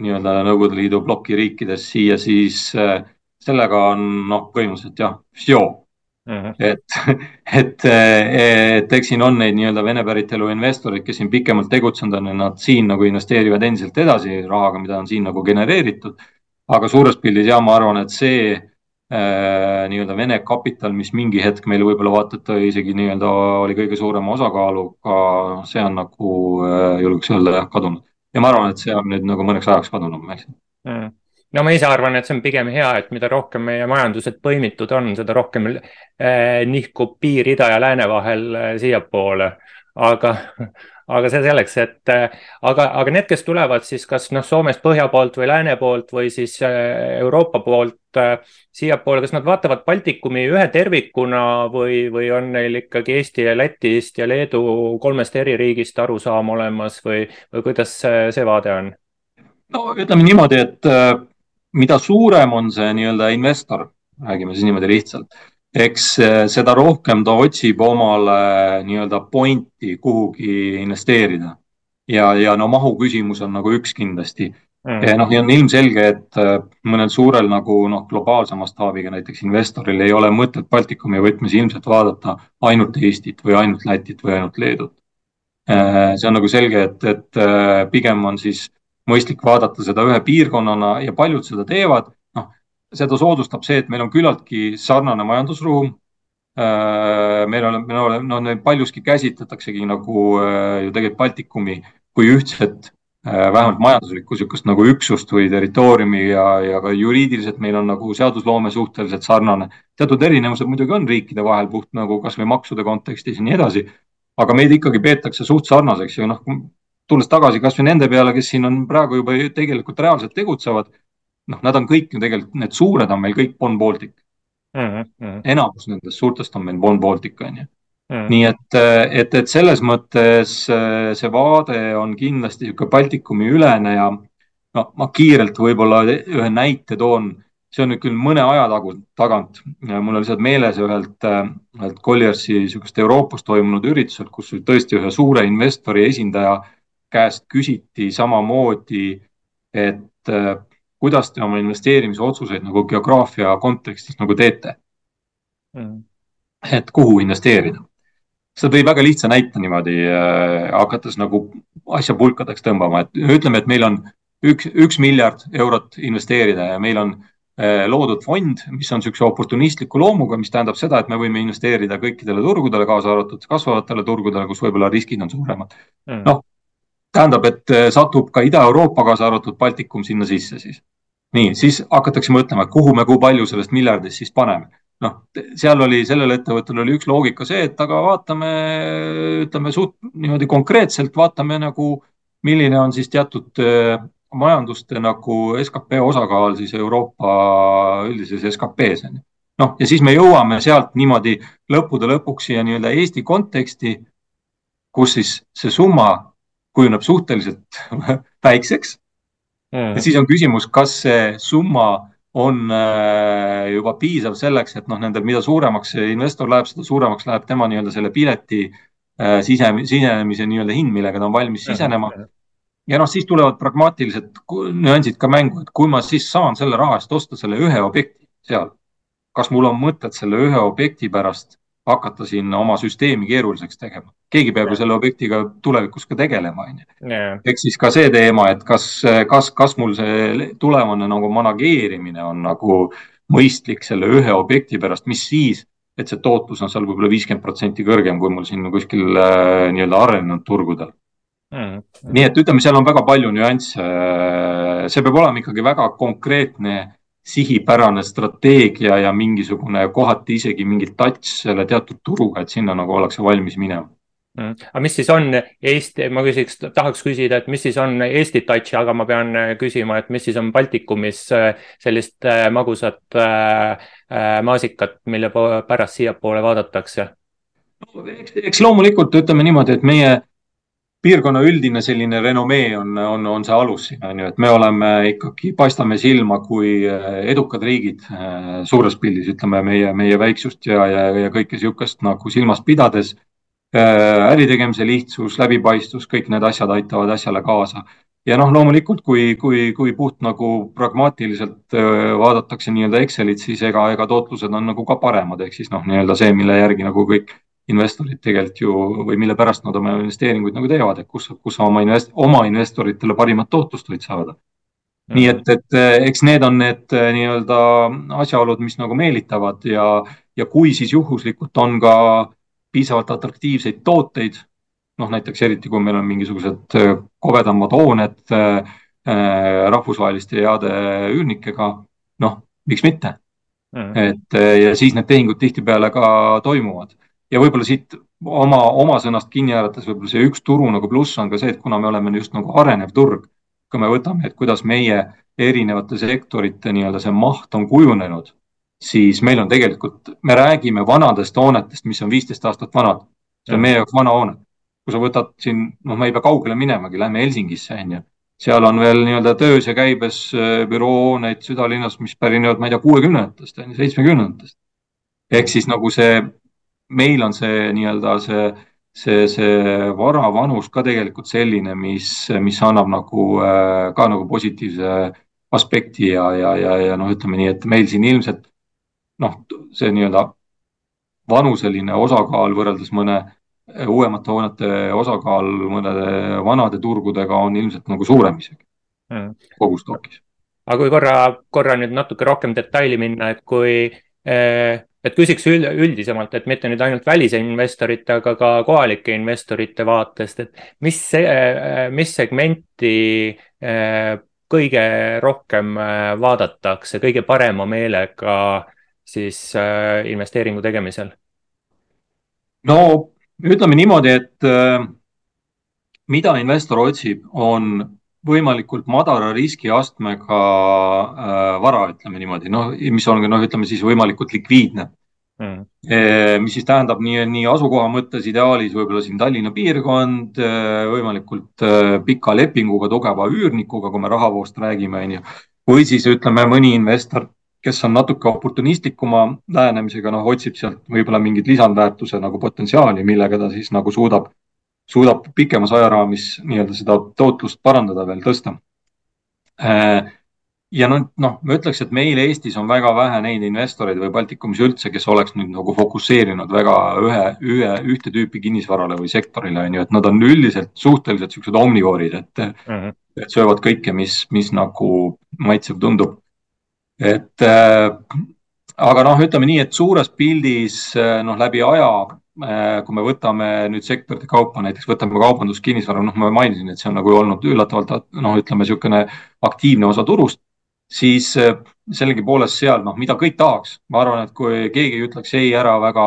nii-öelda Nõukogude Liidu ploki riikides siia, siis sellega on noh, põhimõtteliselt jah, Mhm. et, et, et eks siin on neid nii-öelda Vene päritolu investoreid, kes siin pikemalt tegutsenud on ja nad siin nagu investeerivad endiselt edasi rahaga, mida on siin nagu genereeritud. aga suures pildis ja ma arvan, et see äh, nii-öelda Vene kapital, mis mingi hetk meil võib-olla vaata, et isegi nii-öelda oli kõige suurema osakaaluga, see on nagu äh, julgeks öelda jah, kadunud. ja ma arvan, et see on nüüd nagu mõneks ajaks kadunud, ma eksin mm no ma ise arvan, et see on pigem hea, et mida rohkem meie majandused põimitud on, seda rohkem eh, nihkub piir ida ja lääne vahel eh, siiapoole. Aga, aga see selleks, et aga, aga need, kes tulevad siis kas noh, Soomest põhja poolt või lääne poolt või siis eh, Euroopa poolt eh, siiapoole, kas nad vaatavad Baltikumi ühe tervikuna või, või on neil ikkagi Eesti ja Lätist ja Leedu kolmest eri riigist arusaam olemas või, või kuidas see, vaade on? no ütleme niimoodi, et mida suurem on see nii-öelda investor, räägime siis niimoodi lihtsalt, eks eh, seda rohkem ta otsib omale nii-öelda pointi kuhugi investeerida. ja, ja no mahu küsimus on nagu üks kindlasti mm.. Noh, ja on ilmselge, et eh, mõnel suurel nagu noh, globaalse mastaabiga näiteks investoril ei ole mõtet Baltikumi võtmes ilmselt vaadata ainult Eestit või ainult Lätit või ainult Leedut. Eh, see on nagu selge, et, et pigem on siis mõistlik vaadata seda ühe piirkonnana ja paljud seda teevad. Noh, seda soodustab see, et meil on küllaltki sarnane majandusruum. Äh, meil on, meil on, no paljuski käsitletaksegi nagu äh, ju tegelikult Baltikumi kui ühtset äh, vähemalt majanduslikku niisugust nagu üksust või territooriumi ja, ja ka juriidiliselt meil on nagu seadusloome suhteliselt sarnane. teatud erinevused muidugi on riikide vahel puht nagu kasvõi maksude kontekstis ja nii edasi. aga meid ikkagi peetakse suht sarnaseks ja noh, tulles tagasi kasvõi nende peale, kes siin on praegu juba tegelikult reaalselt tegutsevad, noh, nad on kõik ju tegelikult, need suured on meil kõik Bon Baltic mm. -hmm. enamus nendest suurtest on meil Bon Baltic, on ju. Mm. nii et, et, et selles mõttes see vaade on kindlasti niisugune Baltikumi ülene ja noh, ma kiirelt võib-olla ühe näite toon, see on nüüd küll mõne aja tagu, tagant, mul on lihtsalt meeles ühelt, ühelt Colliersi niisugust Euroopas toimunud ürituselt, kus tõesti ühe suure investori esindaja äh, käest küsiti samamoodi, et äh, kuidas te oma investeerimisotsuseid nagu geograafia kontekstis nagu teete? Mm.. et kuhu investeerida. seda tõi väga lihtsa näite niimoodi äh, hakates nagu asja pulkadeks tõmbama, et ütleme, et meil on üks, üks miljard eurot investeerida ja meil on loodud fond, mis on niisuguse oportunistliku loomuga, mis tähendab seda, et me võime investeerida kõikidele turgudele, kaasa arvatud kasvavatele turgudele, kus võib-olla riskid on suuremad. Mm.. noh, tähendab, et satub ka Ida-Euroopa, kaasa arvatud Baltikum sinna sisse siis. nii, siis hakatakse mõtlema, kuhu me, kui palju sellest miljardist siis paneme noh, seal oli, sellel ettevõttel oli üks loogika see, et aga vaatame, ütleme suht niimoodi konkreetselt, vaatame nagu, milline on siis teatud äh, majanduste nagu skp osakaal siis Euroopa üldises SKP-s on ju. noh, ja siis me jõuame sealt niimoodi lõppude lõpuks siia nii-öelda Eesti konteksti, kus siis see summa kujuneb suhteliselt väikseks. Mm.. ja siis on küsimus, kas see summa on äh, juba piisav selleks, et noh, nendel, mida suuremaks see investor läheb, seda suuremaks läheb tema nii-öelda selle pileti äh, sise, sisenemise nii-öelda hind, millega ta on valmis sisenema. ja noh, siis tulevad pragmaatilised nüansid ka mängu, et kui ma siis saan selle raha eest osta selle ühe objekti seal, kas mul on mõtet selle ühe objekti pärast hakata siin oma süsteemi keeruliseks tegema. keegi peab ju selle objektiga tulevikus ka tegelema, on ju. ehk siis ka see teema, et kas, kas, kas mul see tulevane nagu manageerimine on nagu mõistlik selle ühe objekti pärast, mis siis, et see tootlus on seal võib-olla viiskümmend protsenti kõrgem kui mul siin kuskil äh, nii-öelda arenenud turgudel mm.. nii et ütleme, seal on väga palju nüansse. see peab olema ikkagi väga konkreetne sihipärane strateegia ja mingisugune kohati isegi mingi touch selle teatud turuga, et sinna nagu ollakse valmis minema mm.. aga mis siis on Eesti, ma küsiks, tahaks küsida, et mis siis on Eesti touch, aga ma pean küsima, et mis siis on Baltikumis äh, sellist äh, magusat äh, maasikat, mille pärast siiapoole vaadatakse no,? eks, eks loomulikult ütleme niimoodi, et meie piirkonna üldine selline renomee on, on, on see alus siin on ju, et me oleme ikkagi, paistame silma kui eh, edukad riigid eh, suures pildis, ütleme meie, meie väiksust ja, ja, ja kõike niisugust nagu silmas pidades. Eh, äritegemise lihtsus, läbipaistvus, kõik need asjad aitavad asjale kaasa. ja noh, loomulikult, kui, kui, kui puht nagu pragmaatiliselt vaadatakse nii-öelda Excelit, siis ega, ega tootlused on nagu ka paremad, ehk siis noh, nii-öelda see, mille järgi nagu kõik investorid tegelikult ju või mille pärast nad oma investeeringuid nagu teevad, et kus, kus sa oma invest-, oma investoritele parimat tootlust võid saada. nii et, et eks need on need eh, nii-öelda asjaolud, mis nagu meelitavad ja, ja kui siis juhuslikult on ka piisavalt atraktiivseid tooteid, noh näiteks eriti, kui meil on mingisugused eh, kobedamad hooned äh, rahvusvaheliste heade üürnikega, noh, miks mitte. Et ja siis need tehingud tihtipeale ka toimuvad ja võib-olla siit oma, oma sõnast kinni haarates võib-olla see üks turu nagu pluss on ka see, et kuna me oleme just nagu arenev turg, kui me võtame, et kuidas meie erinevate sektorite nii-öelda see maht on kujunenud, siis meil on tegelikult, me räägime vanadest hoonetest, mis on viisteist aastat vanad. see on meie jaoks vana hoone. kui sa võtad siin, noh, me ei pea kaugele minemagi, lähme Helsingisse, on ju. seal on veel nii-öelda töös ja käibes äh, bürohooneid südalinnas, mis pärinevad, ma ei tea, kuuekümnendatest, on ju, seitsmekümnendatest. ehk siis nagu see meil on see nii-öelda see, see, see vara vanus ka tegelikult selline, mis, mis annab nagu äh, ka nagu positiivse aspekti ja, ja, ja, ja noh, ütleme nii, et meil siin ilmselt noh, see nii-öelda vanuseline osakaal võrreldes mõne uuemate hoonete osakaal mõnede vanade turgudega on ilmselt nagu suurem isegi mm. kogu stokis. aga kui korra, korra nüüd natuke rohkem detaili minna, et kui eh, et küsiks üldisemalt, et mitte nüüd ainult välisinvestorite, aga ka kohalike investorite vaatest, et mis, mis segmenti eh, kõige rohkem eh, vaadatakse kõige parema meelega siis eh, investeeringu tegemisel? no ütleme niimoodi, et mida investor otsib, on võimalikult madala riskiastmega äh, vara, ütleme niimoodi, noh, mis on, noh, ütleme siis võimalikult likviidne. Mm.. E, mis siis tähendab nii, nii asukoha mõttes ideaalis võib-olla siin Tallinna piirkond, e, võimalikult e, pika lepinguga, tugeva üürnikuga, kui me rahavoost räägime, on ju. või siis ütleme, mõni investor, kes on natuke oportunistlikuma lähenemisega, noh, otsib sealt võib-olla mingit lisandväärtuse nagu potentsiaali, millega ta siis nagu suudab suudab pikemas ajaraamis nii-öelda seda tootlust parandada veel, tõsta. Äh, ja noh, noh, ma ütleks, et meil Eestis on väga vähe neid investoreid või Baltikumis üldse, kes oleks nüüd nagu fokusseerinud väga ühe, ühe, ühte tüüpi kinnisvarale või sektorile, on ju, et nad on üldiselt suhteliselt niisugused omnivoorid, et mm, -hmm. et söövad kõike, mis, mis nagu maitsev tundub. et äh, aga noh, ütleme nii, et suures pildis noh, läbi aja kui me võtame nüüd sektorite kaupa, näiteks võtame kaubandus, kinnisvara, noh, ma mainisin, et see on nagu olnud üllatavalt noh, ütleme niisugune aktiivne osa turust, siis sellegipoolest seal, noh, mida kõik tahaks, ma arvan, et kui keegi ütleks ei ära väga,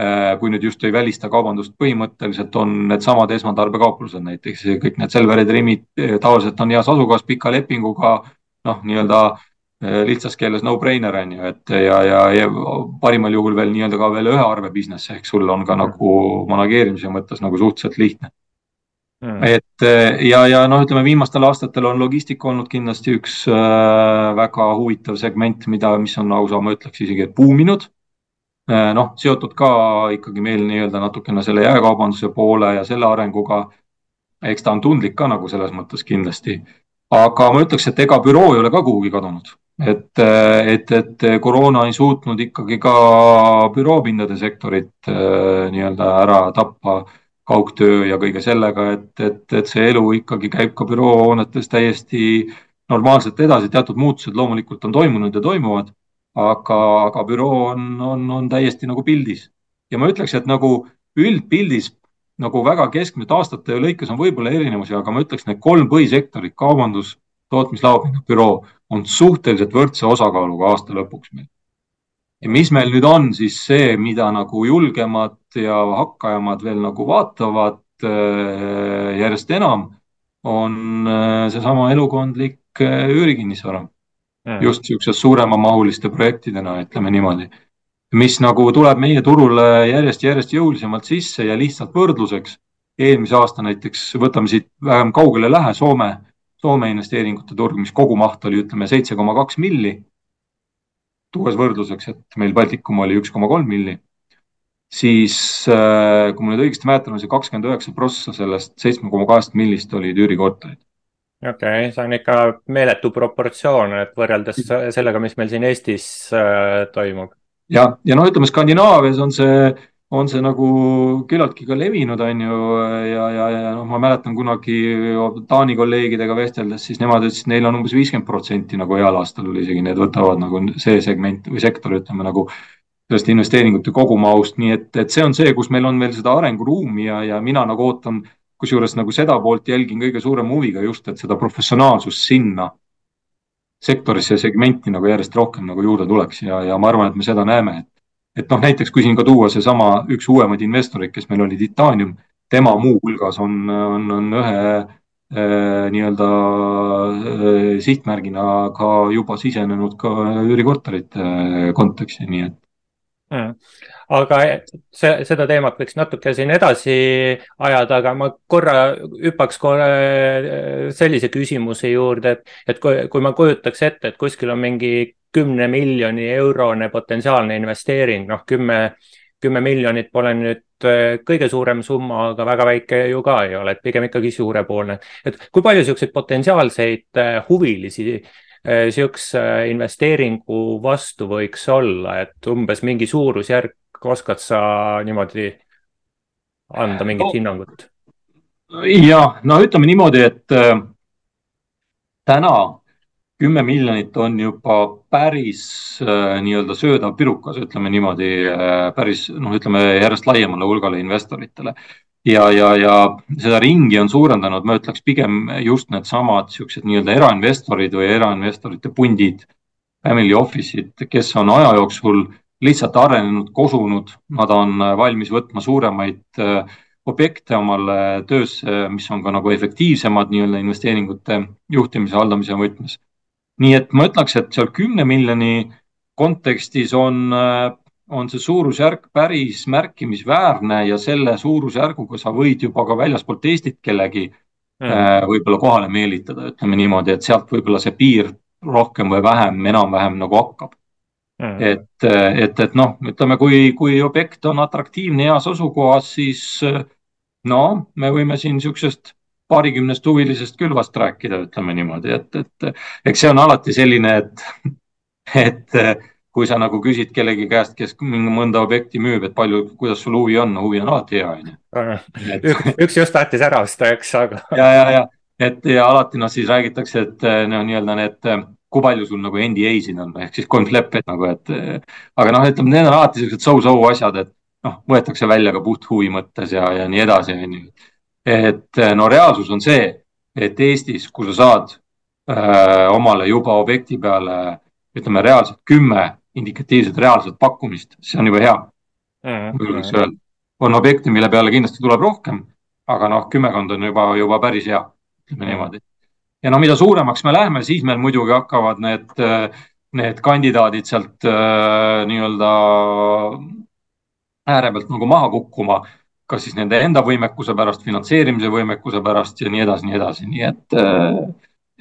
äh, kui nüüd just ei välista kaubandust, põhimõtteliselt on needsamad esmatarbekauplused näiteks, kõik need Selverid, Rimid äh, tavaliselt on heas asukohas pika lepinguga, noh, nii-öelda äh, lihtsas keeles no-brainer on ju, et ja, ja, ja parimal juhul veel nii-öelda ka veel ühe arve business ehk sul on ka nagu manageerimise mõttes nagu suhteliselt lihtne mm.. et eh, ja, ja noh, ütleme viimastel aastatel on logistika olnud kindlasti üks äh, väga huvitav segment, mida, mis on lausa, ma ütleks isegi, et buuminud äh,. noh, seotud ka ikkagi meil nii-öelda natukene selle jaekaubanduse poole ja selle arenguga. eks ta on tundlik ka nagu selles mõttes kindlasti. aga ma ütleks, et ega büroo ei ole ka kuhugi kadunud et, et, et koroona ei suutnud ikkagi ka büroopindade sektorit äh, nii-öelda ära tappa kaugtöö ja kõige sellega, et, et, et see elu ikkagi käib ka büroohoonetes täiesti normaalselt edasi, teatud muutused loomulikult on toimunud ja toimuvad, aga, aga büroo on, on, on täiesti nagu pildis. ja ma ütleks, et nagu üldpildis nagu väga keskmiselt aastate lõikes on võib-olla erinevusi, aga ma ütleks, need kolm põhisektorit, kaubandus, tootmislaopinna, büroo on suhteliselt võrdse osakaaluga aasta lõpuks meil ja mis meil nüüd on siis see, mida nagu julgemad ja hakkajamad veel nagu vaatavad äh, järjest enam, on äh, seesama elukondlik äh, üürikinnisvara mm.. just niisuguse suuremamahuliste projektidena, ütleme niimoodi. mis nagu tuleb meie turule järjest-järjest jõulisemalt sisse ja lihtsalt võrdluseks. eelmise aasta näiteks, võtame siit vähem kaugele lähe, Soome, Soome investeeringute turg, mis kogumaht oli, ütleme seitse koma kaks milli tuues võrdluseks, et meil Baltikum oli üks koma kolm milli, siis äh, kui ma nüüd õigesti mäletan, see kakskümmend üheksa prossa sellest seitsme koma kahest millist olid üürikorterid. okei okay,, see on ikka meeletu proportsioon, et võrreldes sellega, mis meil siin Eestis äh, toimub. ja, ja noh, ütleme Skandinaavias on see on see nagu küllaltki ka levinud, on ju, ja, ja, ja noh, ma mäletan kunagi Taani kolleegidega vesteldes, siis nemad ütlesid, neil on umbes viiskümmend protsenti nagu heal aastal oli isegi, need võtavad nagu see segment või sektor, ütleme nagu sellest investeeringute kogumahust, nii et, et see on see, kus meil on veel seda arenguruumi ja, ja mina nagu ootan, kusjuures nagu seda poolt jälgin kõige suurema huviga just, et seda professionaalsust sinna sektorisse ja segmenti nagu järjest rohkem nagu juurde tuleks ja, ja ma arvan, et me seda näeme, et et noh, näiteks kui siin ka tuua seesama üks uuemaid investoreid, kes meil oli Titanium, tema muuhulgas on, on, on ühe äh, nii-öelda äh, sihtmärgina ka juba sisenenud ka üürikorterite äh, konteksti, nii et. Mm. Aga see, seda teemat võiks natuke siin edasi ajada, aga ma korra hüppaks korra sellise küsimuse juurde, et, et kui, kui ma kujutaks ette, et kuskil on mingi kümne miljoni eurone potentsiaalne investeering, noh, kümme, kümme miljonit pole nüüd äh, kõige suurem summa, aga väga väike ju ka ei ole, et pigem ikkagi suurepoolne. et kui palju niisuguseid potentsiaalseid äh, huvilisi niisuguse investeeringu vastu võiks olla, et umbes mingi suurusjärk oskad sa niimoodi anda mingit no, hinnangut? ja no ütleme niimoodi, et äh, täna kümme miljonit on juba päris äh, nii-öelda söödav pirukas, ütleme niimoodi äh,, päris noh, ütleme järjest laiemale hulgale investoritele. ja, ja, ja seda ringi on suurendanud, ma ütleks pigem just needsamad siuksed nii-öelda erainvestorid või erainvestorite pundid, family office'id, kes on aja jooksul lihtsalt arenenud, kosunud, nad on äh, valmis võtma suuremaid objekte omale töösse, mis on ka nagu efektiivsemad nii-öelda investeeringute juhtimise, haldamise võtmes. Nii et ma ütleks, et seal kümne miljoni kontekstis on, äh, on see suurusjärk päris märkimisväärne ja selle suurusjärguga sa võid juba ka väljaspoolt Eestit kellegi mm. võib-olla kohale meelitada, ütleme niimoodi, et sealt võib-olla see piir rohkem või vähem, enam-vähem nagu hakkab Mm. et, et, et noh, ütleme, kui, kui objekt on atraktiivne, heas asukohas, siis no me võime siin niisugusest paarikümnest huvilisest külvast rääkida, ütleme niimoodi, et, et eks see on alati selline, et, et kui sa nagu küsid kellegi käest, kes mõnda objekti müüb, et palju, kuidas sul huvi on, huvi on alati hea, onju. üks just tahtis ära osta, eks, aga. ja, ja, ja, et ja alati noh, siis räägitakse, et noh, nii-öelda need kui palju sul nagu NDA-sid on ehk siis kontleppeid nagu, et aga noh, ütleme, need on alati siuksed so-so asjad, et noh, võetakse välja ka puht huvi mõttes ja, ja nii edasi, onju. Et no reaalsus on see, et Eestis, kui sa saad öö, omale juba objekti peale ütleme reaalselt kümme indikatiivset reaalset pakkumist, see on juba hea mm. -hmm. on objekte, mille peale kindlasti tuleb rohkem, aga noh, kümmekond on juba, juba päris hea, ütleme mm. niimoodi ja no mida suuremaks me läheme, siis meil muidugi hakkavad need, need kandidaadid sealt nii-öelda ääre pealt nagu maha kukkuma, kas siis nende enda võimekuse pärast, finantseerimise võimekuse pärast ja nii edasi, nii edasi, nii et, äh,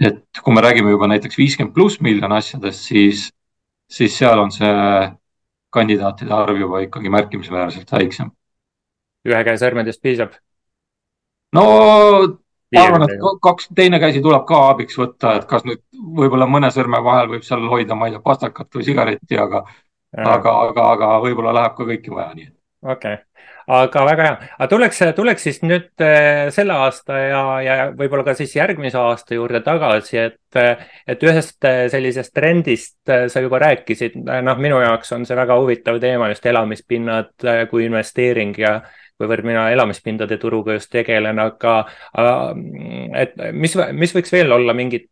et kui me räägime juba näiteks viiskümmend pluss miljon asjadest, siis, siis seal on see kandidaatide arv juba ikkagi märkimisväärselt väiksem. ühe käe sõrmedest piisab? no ma arvan, et kaks, teine käsi tuleb ka abiks võtta, et kas nüüd võib-olla mõne sõrme vahel võib seal hoida, ma ei tea, pastakat või sigaretti, aga, aga, aga, aga võib-olla läheb ka kõike vaja, nii et. okei okay., aga väga hea, aga tuleks, tuleks siis nüüd eh, selle aasta ja, ja võib-olla ka siis järgmise aasta juurde tagasi, et, et ühest eh, sellisest trendist eh, sa juba rääkisid, noh, minu jaoks on see väga huvitav teema just elamispinnad kui investeering ja kuivõrd mina elamispindade turuga just tegelen, aga et mis, mis võiks veel olla mingid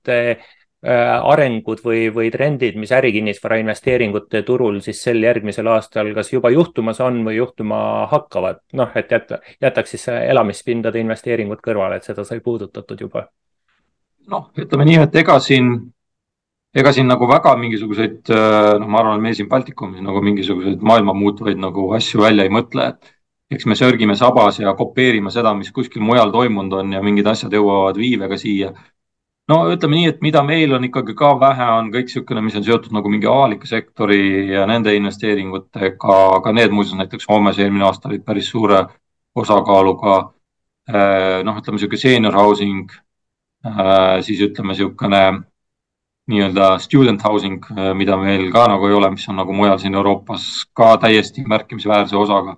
arengud või, või trendid, mis ärikinnisvara investeeringute turul siis sel järgmisel aastal kas juba juhtumas on või juhtuma hakkavad, noh, et jätta, jätaks siis elamispindade investeeringud kõrvale, et seda sai puudutatud juba. noh, ütleme nii, et ega siin, ega siin nagu väga mingisuguseid, noh, ma arvan, et me siin Baltikumis nagu mingisuguseid maailma muutvaid nagu asju välja ei mõtle, et eks me sörgime sabas ja kopeerime seda, mis kuskil mujal toimunud on ja mingid asjad jõuavad viivega siia. No ütleme nii, et mida meil on ikkagi ka vähe, on kõik niisugune, mis on seotud nagu mingi avaliku sektori ja nende investeeringutega, aga need muuseas näiteks Soomes eelmine aasta olid päris suure osakaaluga. Eh, noh, ütleme niisugune senior housing, eh, siis ütleme niisugune nii-öelda student housing, eh, mida meil ka nagu ei ole, mis on nagu mujal siin Euroopas ka täiesti märkimisväärse osaga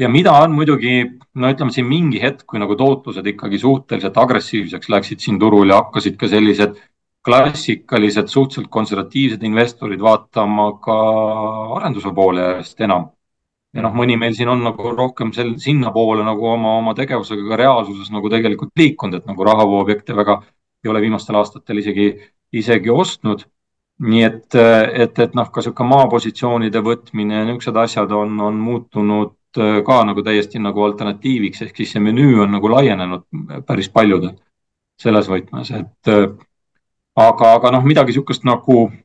ja mida on muidugi, no ütleme siin mingi hetk, kui nagu tootlused ikkagi suhteliselt agressiivseks läksid siin turul ja hakkasid ka sellised klassikalised, suhteliselt konservatiivsed investorid vaatama ka arenduse poole järjest enam. ja noh, mõni meil siin on nagu rohkem sel, sinnapoole nagu oma, oma tegevusega ka reaalsuses nagu tegelikult liikunud, et nagu rahavooobjekte väga ei ole viimastel aastatel isegi, isegi ostnud nii et, et, et noh, ka niisugune maapositsioonide võtmine ja niisugused asjad on, on muutunud ka nagu täiesti nagu alternatiiviks, ehk siis see menüü on nagu laienenud päris paljudel selles võtmes, et äh, aga, aga noh, midagi niisugust nagu äh,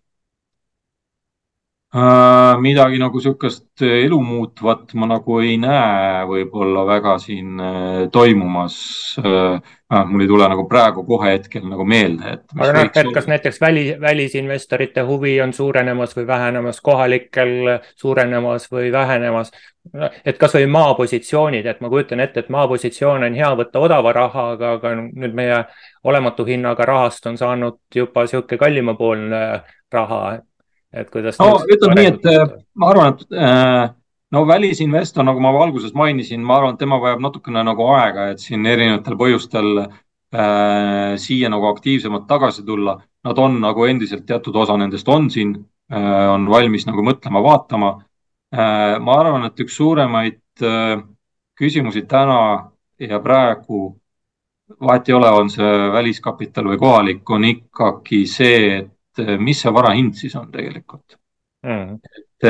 midagi nagu niisugust elu muutvat ma nagu ei näe võib-olla väga siin äh, toimumas äh, ah,. mul ei tule nagu praegu kohe hetkel nagu meelde, et. aga noh, et kas näiteks väli, välisinvestorite huvi on suurenemas või vähenemas, kohalikel suurenemas või vähenemas et kasvõi maapositsioonid, et ma kujutan ette, et maapositsioon on hea võtta odava rahaga, aga nüüd meie olematu hinnaga rahast on saanud juba niisugune kallimapoolne raha. et kuidas. no ütleme nii, et äh, ma arvan, et äh, no välisinvestor, nagu ma alguses mainisin, ma arvan, et tema vajab natukene nagu aega, et siin erinevatel põhjustel äh, siia nagu aktiivsemalt tagasi tulla. Nad on nagu endiselt teatud osa nendest on siin äh,, on valmis nagu mõtlema, vaatama Äh, ma arvan, et üks suuremaid äh, küsimusi täna ja praegu, vahet ei ole, on see väliskapital või kohalik, on ikkagi see, et mis see vara hind siis on tegelikult. Mm.. et,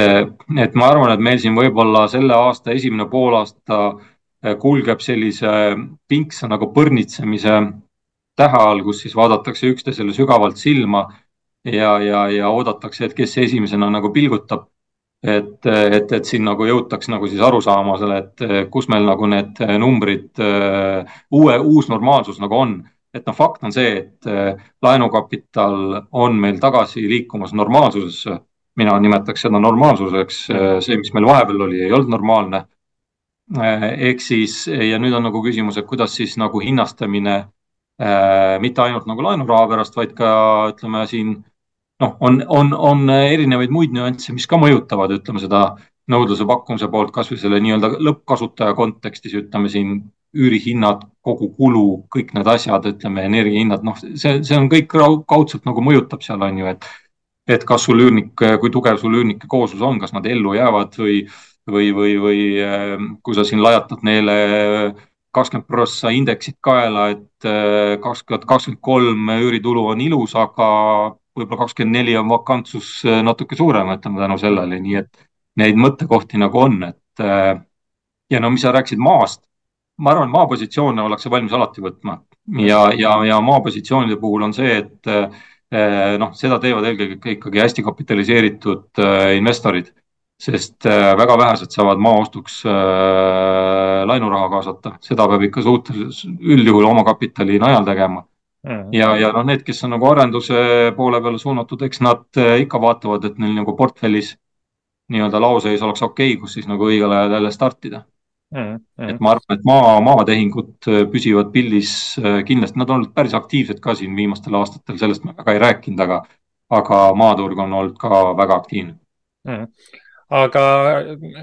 et ma arvan, et meil siin võib-olla selle aasta esimene poolaasta kulgeb sellise pinksa nagu põrnitsemise tähe all, kus siis vaadatakse üksteisele sügavalt silma ja, ja, ja oodatakse, et kes esimesena nagu pilgutab. Et, et, et siin nagu jõutaks nagu siis arusaamisele, et kus meil nagu need numbrid, uue, uus normaalsus nagu on. Et noh, fakt on see, et laenukapital on meil tagasi liikumas normaalsusesse. mina nimetaks seda normaalsuseks, see, mis meil vahepeal oli, ei olnud normaalne. ehk siis ja nüüd on nagu küsimus, et kuidas siis nagu hinnastamine mitte ainult nagu laenuraha pärast, vaid ka ütleme siin noh, on, on, on erinevaid muid nüansse, mis ka mõjutavad, ütleme seda nõudluse pakkumise poolt kasvõi selle nii-öelda lõppkasutaja kontekstis, ütleme siin üürihinnad, kogu kulu, kõik need asjad, ütleme, energiahinnad, noh, see, see on kõik kaudselt nagu mõjutab seal on ju, et et kas sul üürnik, kui tugev sul üürnike kooslus on, kas nad ellu jäävad või, või, või, või kui sa siin lajatad neile kakskümmend prossa indeksit kaela, et kaks tuhat kakskümmend kolm üüritulu on ilus, aga võib-olla kakskümmend neli on vakantsus natuke suurem, ütleme tänu sellele, nii et neid mõttekohti nagu on, et ja no mis sa rääkisid maast, ma arvan, maapositsioone ollakse valmis alati võtma. Ja, ja, ja maapositsioonide puhul on see, et noh, seda teevad eelkõige ikkagi hästi kapitaliseeritud investorid sest äh, väga vähesed saavad maa ostuks laenuraha kaasata, seda peab ikka suhteliselt üldjuhul omakapitali najal tegema. Ja, ja noh, need, kes on nagu arenduse poole peale suunatud, eks nad ikka vaatavad, et neil nagu portfellis nii-öelda laoseis oleks okei okay,, kus siis nagu õigel ajal jälle startida mm. -hmm. et ma arvan, et maa, maatehingud püsivad pildis kindlasti, nad on olnud päris aktiivsed ka siin viimastel aastatel, sellest me väga ei rääkinud, aga, aga maaturg on olnud ka väga aktiivne mm. -hmm aga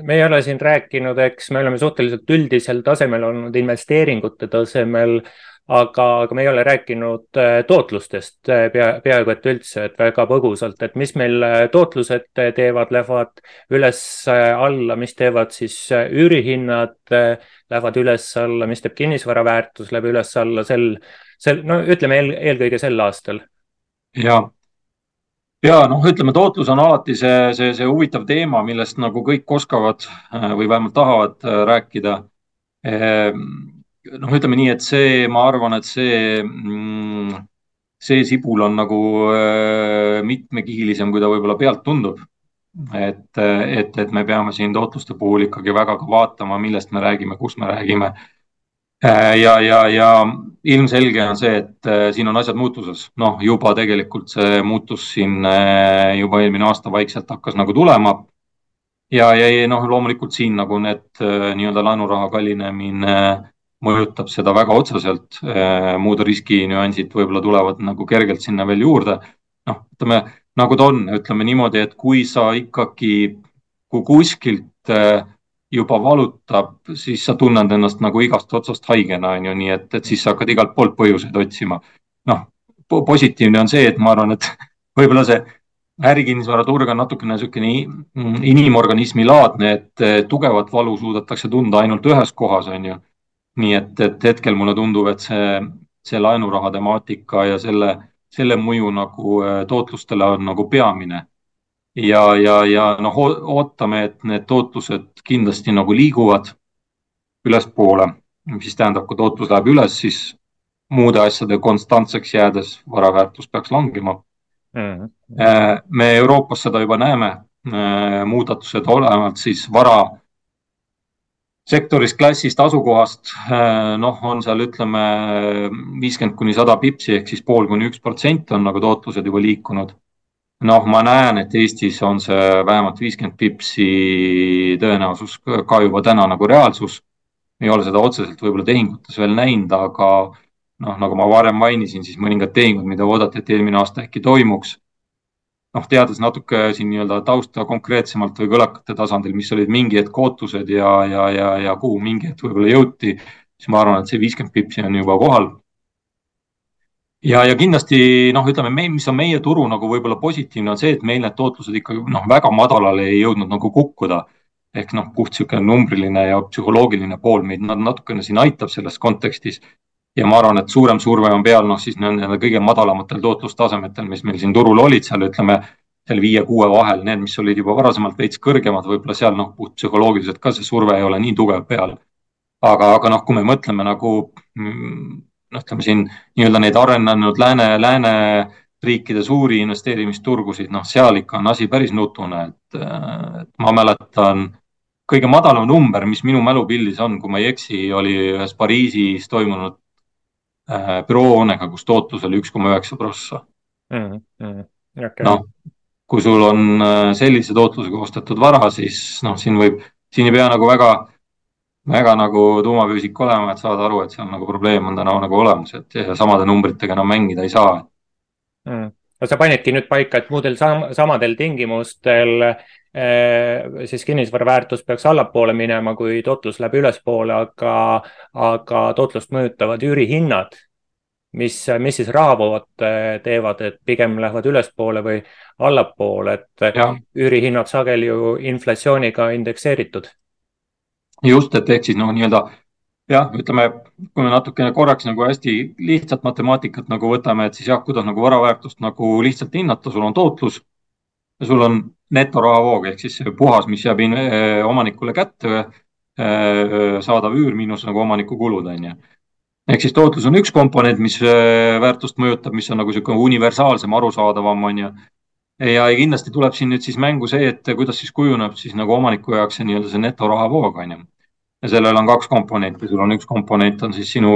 me ei ole siin rääkinud, eks me oleme suhteliselt üldisel tasemel olnud investeeringute tasemel, aga, aga me ei ole rääkinud äh, tootlustest äh, pea, peaaegu et üldse, et väga põgusalt, et mis meil äh, tootlused teevad, lähevad üles-alla, mis teevad siis üürihinnad, lähevad üles-alla, mis teeb kinnisvara väärtus, läheb üles-alla sel, sel, no ütleme eel, eelkõige sel aastal. ja ja noh, ütleme, tootlus on alati see, see, see huvitav teema, millest nagu kõik oskavad või vähemalt tahavad rääkida. Ehm, noh, ütleme nii, et see, ma arvan, et see, mm, see sibul on nagu äh, mitmekihilisem, kui ta võib-olla pealt tundub. et, et, et me peame siin tootluste puhul ikkagi väga ka vaatama, millest me räägime, kus me räägime Äh, ja, ja, ja ilmselge on see, et äh, siin on asjad muutuses, noh, juba tegelikult see muutus siin äh, juba eelmine aasta vaikselt hakkas nagu tulema. ja, ja noh, loomulikult siin nagu need nii-öelda laenuraha kallinemine mõjutab seda väga otseselt. muud riski nüansid võib-olla tulevad nagu kergelt sinna veel juurde. noh, ütleme nagu ta on, ütleme niimoodi, et kui sa ikkagi, kui kuskilt juba valutab, siis sa tunned ennast nagu igast otsast haigena, on ju, nii et, et siis sa hakkad igalt poolt põhjuseid otsima. noh, positiivne on see, et ma arvan, et võib-olla see ärikinnisvaraturg on natukene niisugune inimorganismi laadne, et tugevat valu suudetakse tunda ainult ühes kohas, on ju. Nii et, et hetkel mulle tundub, et see, see laenuraha temaatika ja selle, selle mõju nagu äh, tootlustele on nagu peamine ja, ja, ja noh, ootame, et need tootlused kindlasti nagu liiguvad ülespoole, mis tähendab, kui tootlus läheb üles, siis muude asjade konstantseks jäädes vara väärtus peaks langema mm. -hmm. me Euroopas seda juba näeme, äh, muudatused olenevalt siis vara sektorist, klassist, asukohast, äh, noh, on seal ütleme viiskümmend kuni sada pipsi ehk siis pool kuni üks protsent on nagu tootlused juba liikunud noh, ma näen, et Eestis on see vähemalt viiskümmend pipsi tõenäosus ka juba täna nagu reaalsus. ei ole seda otseselt võib-olla tehingutes veel näinud, aga noh, nagu ma varem mainisin, siis mõningad tehingud, mida oodati, et eelmine aasta äkki toimuks. Noh, teades natuke siin nii-öelda tausta konkreetsemalt või kõlakate tasandil, mis olid mingi hetk ootused ja, ja, ja, ja kuhu mingi hetk võib-olla jõuti, siis ma arvan, et see viiskümmend pipsi on juba kohal ja, ja kindlasti noh, ütleme, me, mis on meie turu nagu võib-olla positiivne, on see, et meil need tootlused ikkagi noh, väga madalale ei jõudnud nagu kukkuda. ehk noh, puht niisugune numbriline ja psühholoogiline pool meid natukene siin aitab selles kontekstis. Ja ma arvan, et suurem surve on peal noh, siis nende kõige madalamatel tootlustasemetel, mis meil siin turul olid, seal ütleme seal viie-kuue vahel, need, mis olid juba varasemalt veits kõrgemad, võib-olla seal noh, puht psühholoogiliselt ka see surve ei ole nii tugev peal. aga, aga noh, kui me mõtleme nagu mm, noh, ütleme siin nii-öelda neid arenenud lääne, lääneriikide suuri investeerimisturgusid, noh, seal ikka on asi päris nutune, et, ma mäletan kõige madalam number, mis minu mälupildis on, kui ma ei eksi, oli ühes Pariisis toimunud büroohoonega, kus tootlus oli üks koma üheksa prossa. -hmm. Okay. noh, kui sul on äh, sellise tootlusega ostetud vara, siis noh, siin võib, siin ei pea nagu väga väga nagu tuumafüüsik olema, et saada aru, et seal nagu probleem on täna nagu olemas, et samade numbritega enam mängida ei saa mm.. no sa panidki nüüd paika, et muudel sam samadel tingimustel eh, siis kinnisvara väärtus peaks allapoole minema, kui tootlus läheb ülespoole, aga, aga tootlust mõjutavad üürihinnad mis, mis siis rahavood teevad, et pigem lähevad ülespoole või allapoole, et üürihinnad sageli ju inflatsiooniga indekseeritud. just, et ehk siis noh, nii-öelda jah, ütleme, kui me natukene korraks nagu hästi lihtsalt matemaatikat nagu võtame, et siis jah, kuidas nagu vara väärtust nagu lihtsalt hinnata, sul on tootlus sul on netorahavoog ehk siis puhas, mis jääb eh, omanikule kätte eh, saadav üür miinus nagu omaniku kulud on ju ehk siis tootlus on üks komponent, mis väärtust mõjutab, mis on nagu niisugune universaalsem, arusaadavam, on ju. ja kindlasti tuleb siin nüüd siis mängu see, et kuidas siis kujuneb siis nagu omaniku jaoks see nii-öelda see netorahavoog, on ju. ja sellel on kaks komponenti, sul on üks komponent on siis sinu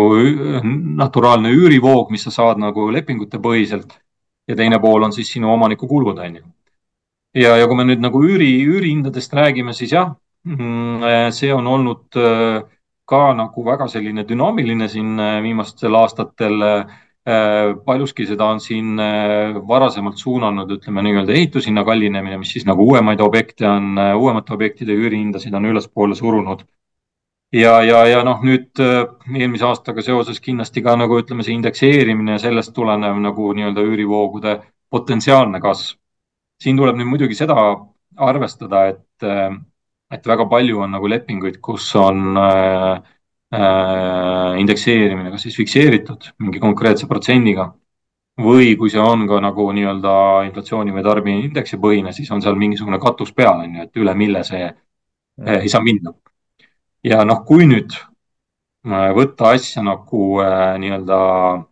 naturaalne üürivoog, mis sa saad nagu lepingute põhiselt ja teine pool on siis sinu omaniku kulud, on ju. Ja, ja kui me nüüd nagu üüri, üürihindadest räägime, siis jah, mm, see on olnud äh, ka nagu väga selline dünaamiline siin äh, viimastel aastatel. Äh, paljuski seda on siin äh, varasemalt suunanud, ütleme nii-öelda ehitushinna kallinemine, mis siis nagu uuemaid objekte on, uuemate objektide üürihindasid on ülespoole surunud. ja, ja, ja noh, nüüd eelmise aastaga seoses kindlasti ka nagu ütleme, see indekseerimine ja sellest tulenev nagu nii-öelda üürivoogude potentsiaalne kasv. Siin tuleb nüüd muidugi seda arvestada, et et väga palju on nagu lepinguid, kus on äh, äh, indekseerimine kas siis fikseeritud mingi konkreetse protsendiga või kui see on ka nagu nii-öelda inflatsiooni või tarbijaindeksi põhine, siis on seal mingisugune katus peal, on ju, et üle mille see äh, ei saa minna. ja noh, kui nüüd äh, võtta asja nagu äh, nii-öelda äh,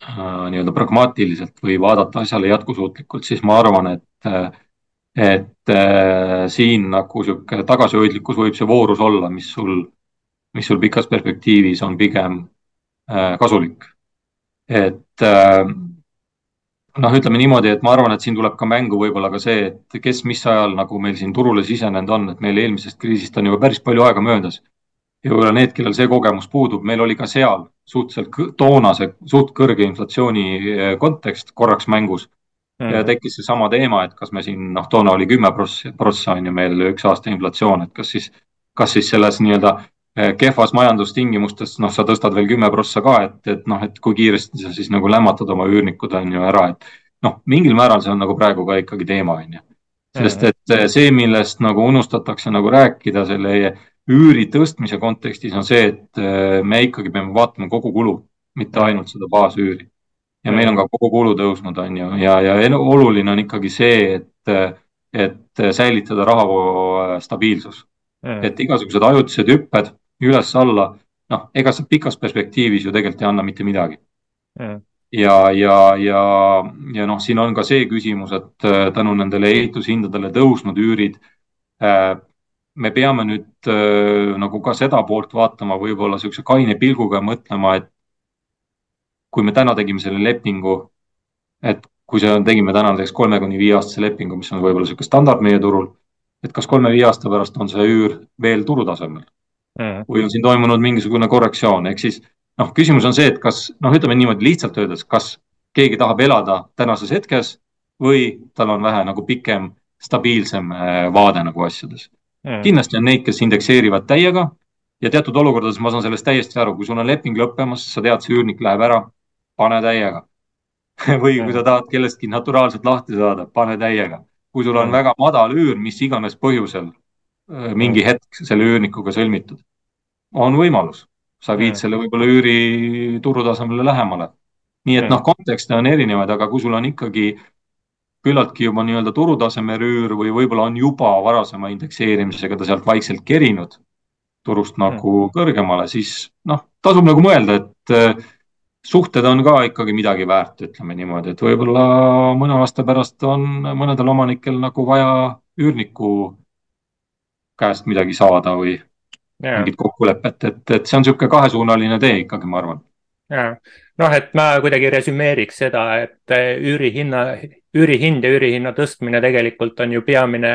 nii-öelda pragmaatiliselt või vaadata asjale jätkusuutlikult, siis ma arvan, et äh, et äh, siin nagu sihuke tagasihoidlikkus võib see voorus olla, mis sul, mis sul pikas perspektiivis on pigem äh, kasulik. et äh, noh, ütleme niimoodi, et ma arvan, et siin tuleb ka mängu võib-olla ka see, et kes mis ajal nagu meil siin turule sisenenud on, et meil eelmisest kriisist on juba päris palju aega möödas. ja võib-olla need, kellel see kogemus puudub, meil oli ka seal suhteliselt toonase suht kõrge inflatsiooni äh, kontekst korraks mängus mm. ja tekkis seesama teema, et kas me siin noh, toona oli kümme prossa, prossa on ju meil üks aasta inflatsioon, et kas siis, kas siis selles nii-öelda eh, kehvas majandustingimustes, noh, sa tõstad veel kümme prossa ka, et, et noh, et kui kiiresti sa siis nagu lämmatad oma üürnikud on ju ära, et noh, mingil määral see on nagu praegu ka ikkagi teema on ju. sest et eh, see, millest nagu unustatakse nagu rääkida selle üüri tõstmise kontekstis on see, et eh, me ikkagi peame vaatama kogu kulu, mitte ainult seda baasüüri. Ja meil on ka kogukulu tõusnud, on ju, ja, ja oluline on ikkagi see, et, et säilitada rahavoo stabiilsus. Et igasugused ajutised hüpped üles-alla, noh, ega see pikas perspektiivis ju tegelikult ei anna mitte midagi. Ja, ja, ja, ja noh, siin on ka see küsimus, et äh, tänu nendele ehitushindadele tõusnud üürid äh, me peame nüüd äh, nagu ka seda poolt vaatama võib-olla niisuguse kaine pilguga ja mõtlema, et kui me täna tegime selle lepingu, et kui see on, tegime täna näiteks kolme kuni viie aastase lepingu, mis on võib-olla niisugune standard meie turul, et kas kolme-viie aasta pärast on see üür veel turutasemel? Mm. või on siin toimunud mingisugune korrektsioon, ehk siis noh, küsimus on see, et kas noh, ütleme niimoodi lihtsalt öeldes, kas keegi tahab elada tänases hetkes või tal on vähe nagu pikem, stabiilsem äh, vaade nagu asjades mm.. kindlasti on neid, kes indekseerivad täiega ja teatud olukordades ma saan sellest täiesti aru, kui sul on leping lõppemas, sa tead, see üürnik läheb ära pane täiega. Või kui sa tahad kellestki naturaalselt lahti saada, pane täiega. kui sul on väga madal üür, mis iganes põhjusel äh, mingi hetk selle üürnikuga sõlmitud, on võimalus, sa viid selle võib-olla üüri turutasemele lähemale. nii et noh, kontekste on erinevaid, aga kui sul on ikkagi küllaltki juba nii-öelda turutasemel üür või võib-olla on juba varasema indekseerimisega ta sealt vaikselt kerinud turust nagu kõrgemale, siis noh, tasub nagu mõelda, et äh, suhted on ka ikkagi midagi väärt, ütleme niimoodi, et võib-olla mõne aasta pärast on mõnedel omanikel nagu vaja üürniku käest midagi saada või yeah. mingit kokkulepet, et, et see on niisugune kahesuunaline tee ikkagi, ma arvan. ja noh, et ma kuidagi resümeeriks seda, et üürihinna, üürihind ja üürihinna tõstmine tegelikult on ju peamine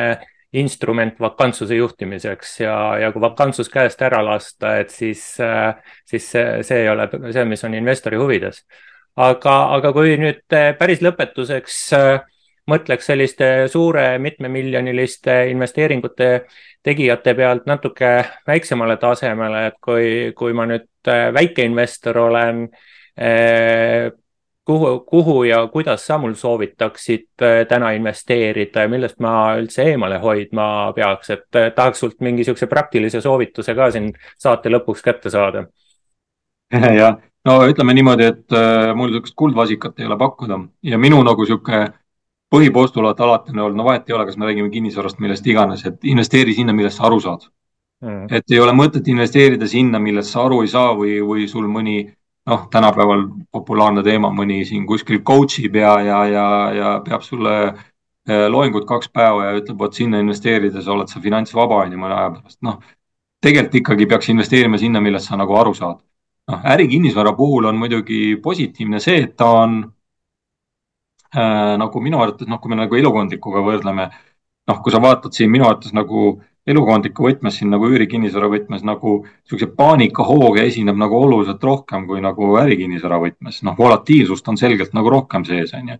instrument vakantsuse juhtimiseks ja, ja kui vakantsus käest ära lasta, et siis, siis see, see ei ole see, mis on investori huvides. aga, aga kui nüüd päris lõpetuseks mõtleks selliste suure mitmemiljoniliste investeeringute tegijate pealt natuke väiksemale tasemele, et kui, kui ma nüüd väikeinvestor olen kuhu, kuhu ja kuidas sa mul soovitaksid äh, täna investeerida ja millest ma üldse eemale hoidma peaks, et äh, tahaks sult mingi niisuguse praktilise soovituse ka siin saate lõpuks kätte saada. jah, no ütleme niimoodi, et äh, mul niisugust kuldvasikat ei ole pakkuda ja minu nagu niisugune põhipostulaat alati on olnud, no vahet ei ole, kas me räägime kinnisvarast, millest iganes, et investeeri sinna, millest sa aru saad. Mm.. et ei ole mõtet investeerida sinna, millest sa aru ei saa või, või sul mõni noh, tänapäeval populaarne teema, mõni siin kuskil coach ib ja, ja, ja, ja peab sulle eh, loengut kaks päeva ja ütleb, vot sinna investeerides oled sa finantsvaba on ju mõne aja pärast, noh. tegelikult ikkagi peaks investeerima sinna, millest sa nagu aru saad. noh, ärikinnisvara puhul on muidugi positiivne see, et ta on äh, nagu minu arvates, noh, kui me nagu elukondlikuga võrdleme, noh, kui sa vaatad siin minu arvates nagu elukondliku võtmes siin nagu üürikinnisvara võtmes nagu niisuguse paanikahooga esineb nagu oluliselt rohkem kui nagu ärikinnisvara võtmes, noh, volatiilsust on selgelt nagu rohkem sees, on ju.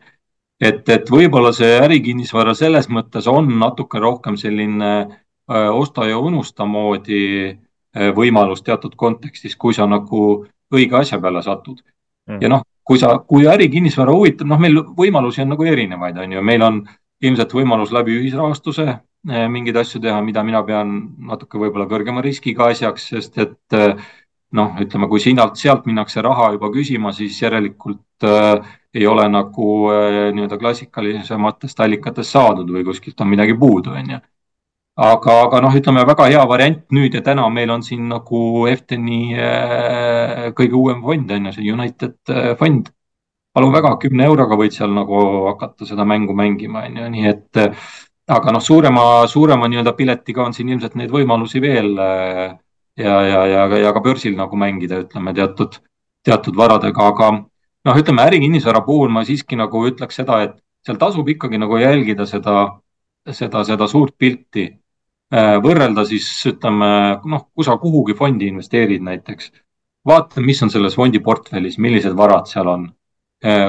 et, et võib-olla see ärikinnisvara selles mõttes on natuke rohkem selline äh, osta ja unusta moodi äh, võimalus teatud kontekstis, kui sa nagu õige asja peale satud. Mm.. ja noh, kui sa, kui ärikinnisvara huvitab, noh, meil võimalusi on nagu erinevaid, on ju, meil on ilmselt võimalus läbi ühisrahastuse mingeid asju teha, mida mina pean natuke võib-olla kõrgema riskiga asjaks, sest et eh, noh, ütleme, kui sinalt, sealt minnakse raha juba küsima, siis järelikult äh, ei ole nagu äh, nii-öelda klassikalisematest allikatest saadud või kuskilt on midagi puudu, on ju. aga, aga noh, ütleme väga hea variant nüüd ja täna meil on siin nagu Efteni äh, kõige uuem fond on ju, see United fond. palun väga, kümne euroga võid seal nagu hakata seda mängu mängima, on ju, nii et aga noh, suurema, suurema nii-öelda piletiga on siin ilmselt neid võimalusi veel äh, ja, ja, ja, ja ka börsil nagu mängida, ütleme teatud, teatud varadega, aga noh, ütleme ärikinnisvara puhul ma siiski nagu ütleks seda, et seal tasub ikkagi nagu jälgida seda, seda, seda suurt pilti. Äh, võrrelda siis ütleme noh, kui sa kuhugi fondi investeerid näiteks, vaata, mis on selles fondi portfellis, millised varad seal on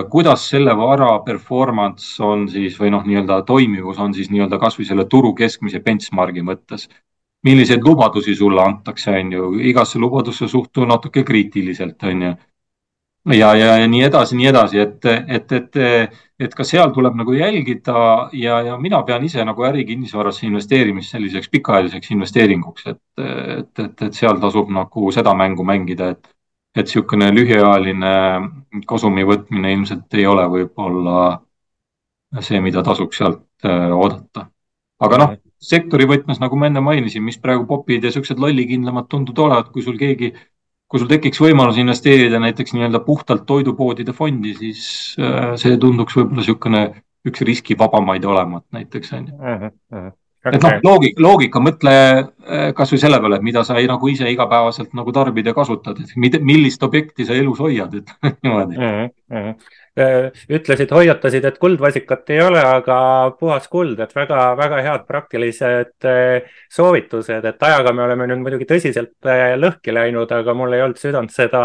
kuidas selle vara performance on siis või noh, nii-öelda toimivus on siis nii-öelda kasvõi selle turu keskmise benchmark'i mõttes. milliseid lubadusi sulle antakse, on ju, igasse lubadusse suhtu natuke kriitiliselt, on ju. ja, ja, ja nii edasi, nii edasi, et, et, et, et ka seal tuleb nagu jälgida ja, ja mina pean ise nagu ärikinnisvarasse investeerimist selliseks pikaajaliseks investeeringuks, et, et, et, et seal tasub nagu seda mängu mängida, et et niisugune lühiajaline kasumi võtmine ilmselt ei ole võib-olla see, mida tasuks sealt äh, oodata. aga noh, sektori võtmes, nagu ma enne mainisin, mis praegu popid ja niisugused lollikindlamad tunduvad olevat, kui sul keegi, kui sul tekiks võimalus investeerida näiteks nii-öelda puhtalt toidupoodide fondi, siis äh, see tunduks võib-olla niisugune üks riskivabamaid olevat näiteks on ju et noh, loogika, loogika, mõtle äh, kasvõi selle peale, et mida sa ei, nagu ise igapäevaselt nagu tarbid ja kasutad, et mida, millist objekti sa elus hoiad, ütleme niimoodi mm. -hmm. ütlesid, hoiatasid, et kuldvasikat ei ole, aga puhas kuld, et väga-väga head praktilised äh, soovitused, et ajaga me oleme nüüd muidugi tõsiselt lõhki läinud, aga mul ei olnud südant seda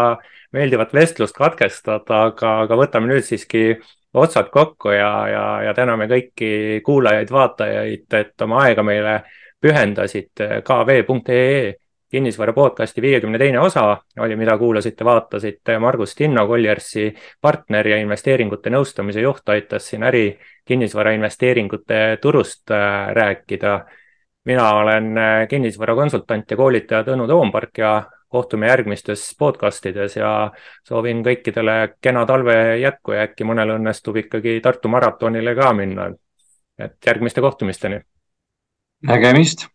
meeldivat vestlust katkestada, aga, aga võtame nüüd siiski otsad kokku ja, ja, ja täname kõiki kuulajaid-vaatajaid, et oma aega meile pühendasid. kv.ee kinnisvara podcasti viiekümne teine osa oli, mida kuulasite-vaatasite. Margus Tinno, Colliarsi partner ja investeeringute nõustamise juht, aitas siin äri kinnisvarainvesteeringute turust äh, rääkida. mina olen äh, kinnisvarakonsultant ja koolitaja Tõnu Toompark ja kohtume järgmistes podcast ides ja soovin kõikidele kena talve jätku ja äkki mõnel õnnestub ikkagi Tartu maratonile ka minna. et järgmiste kohtumisteni. nägemist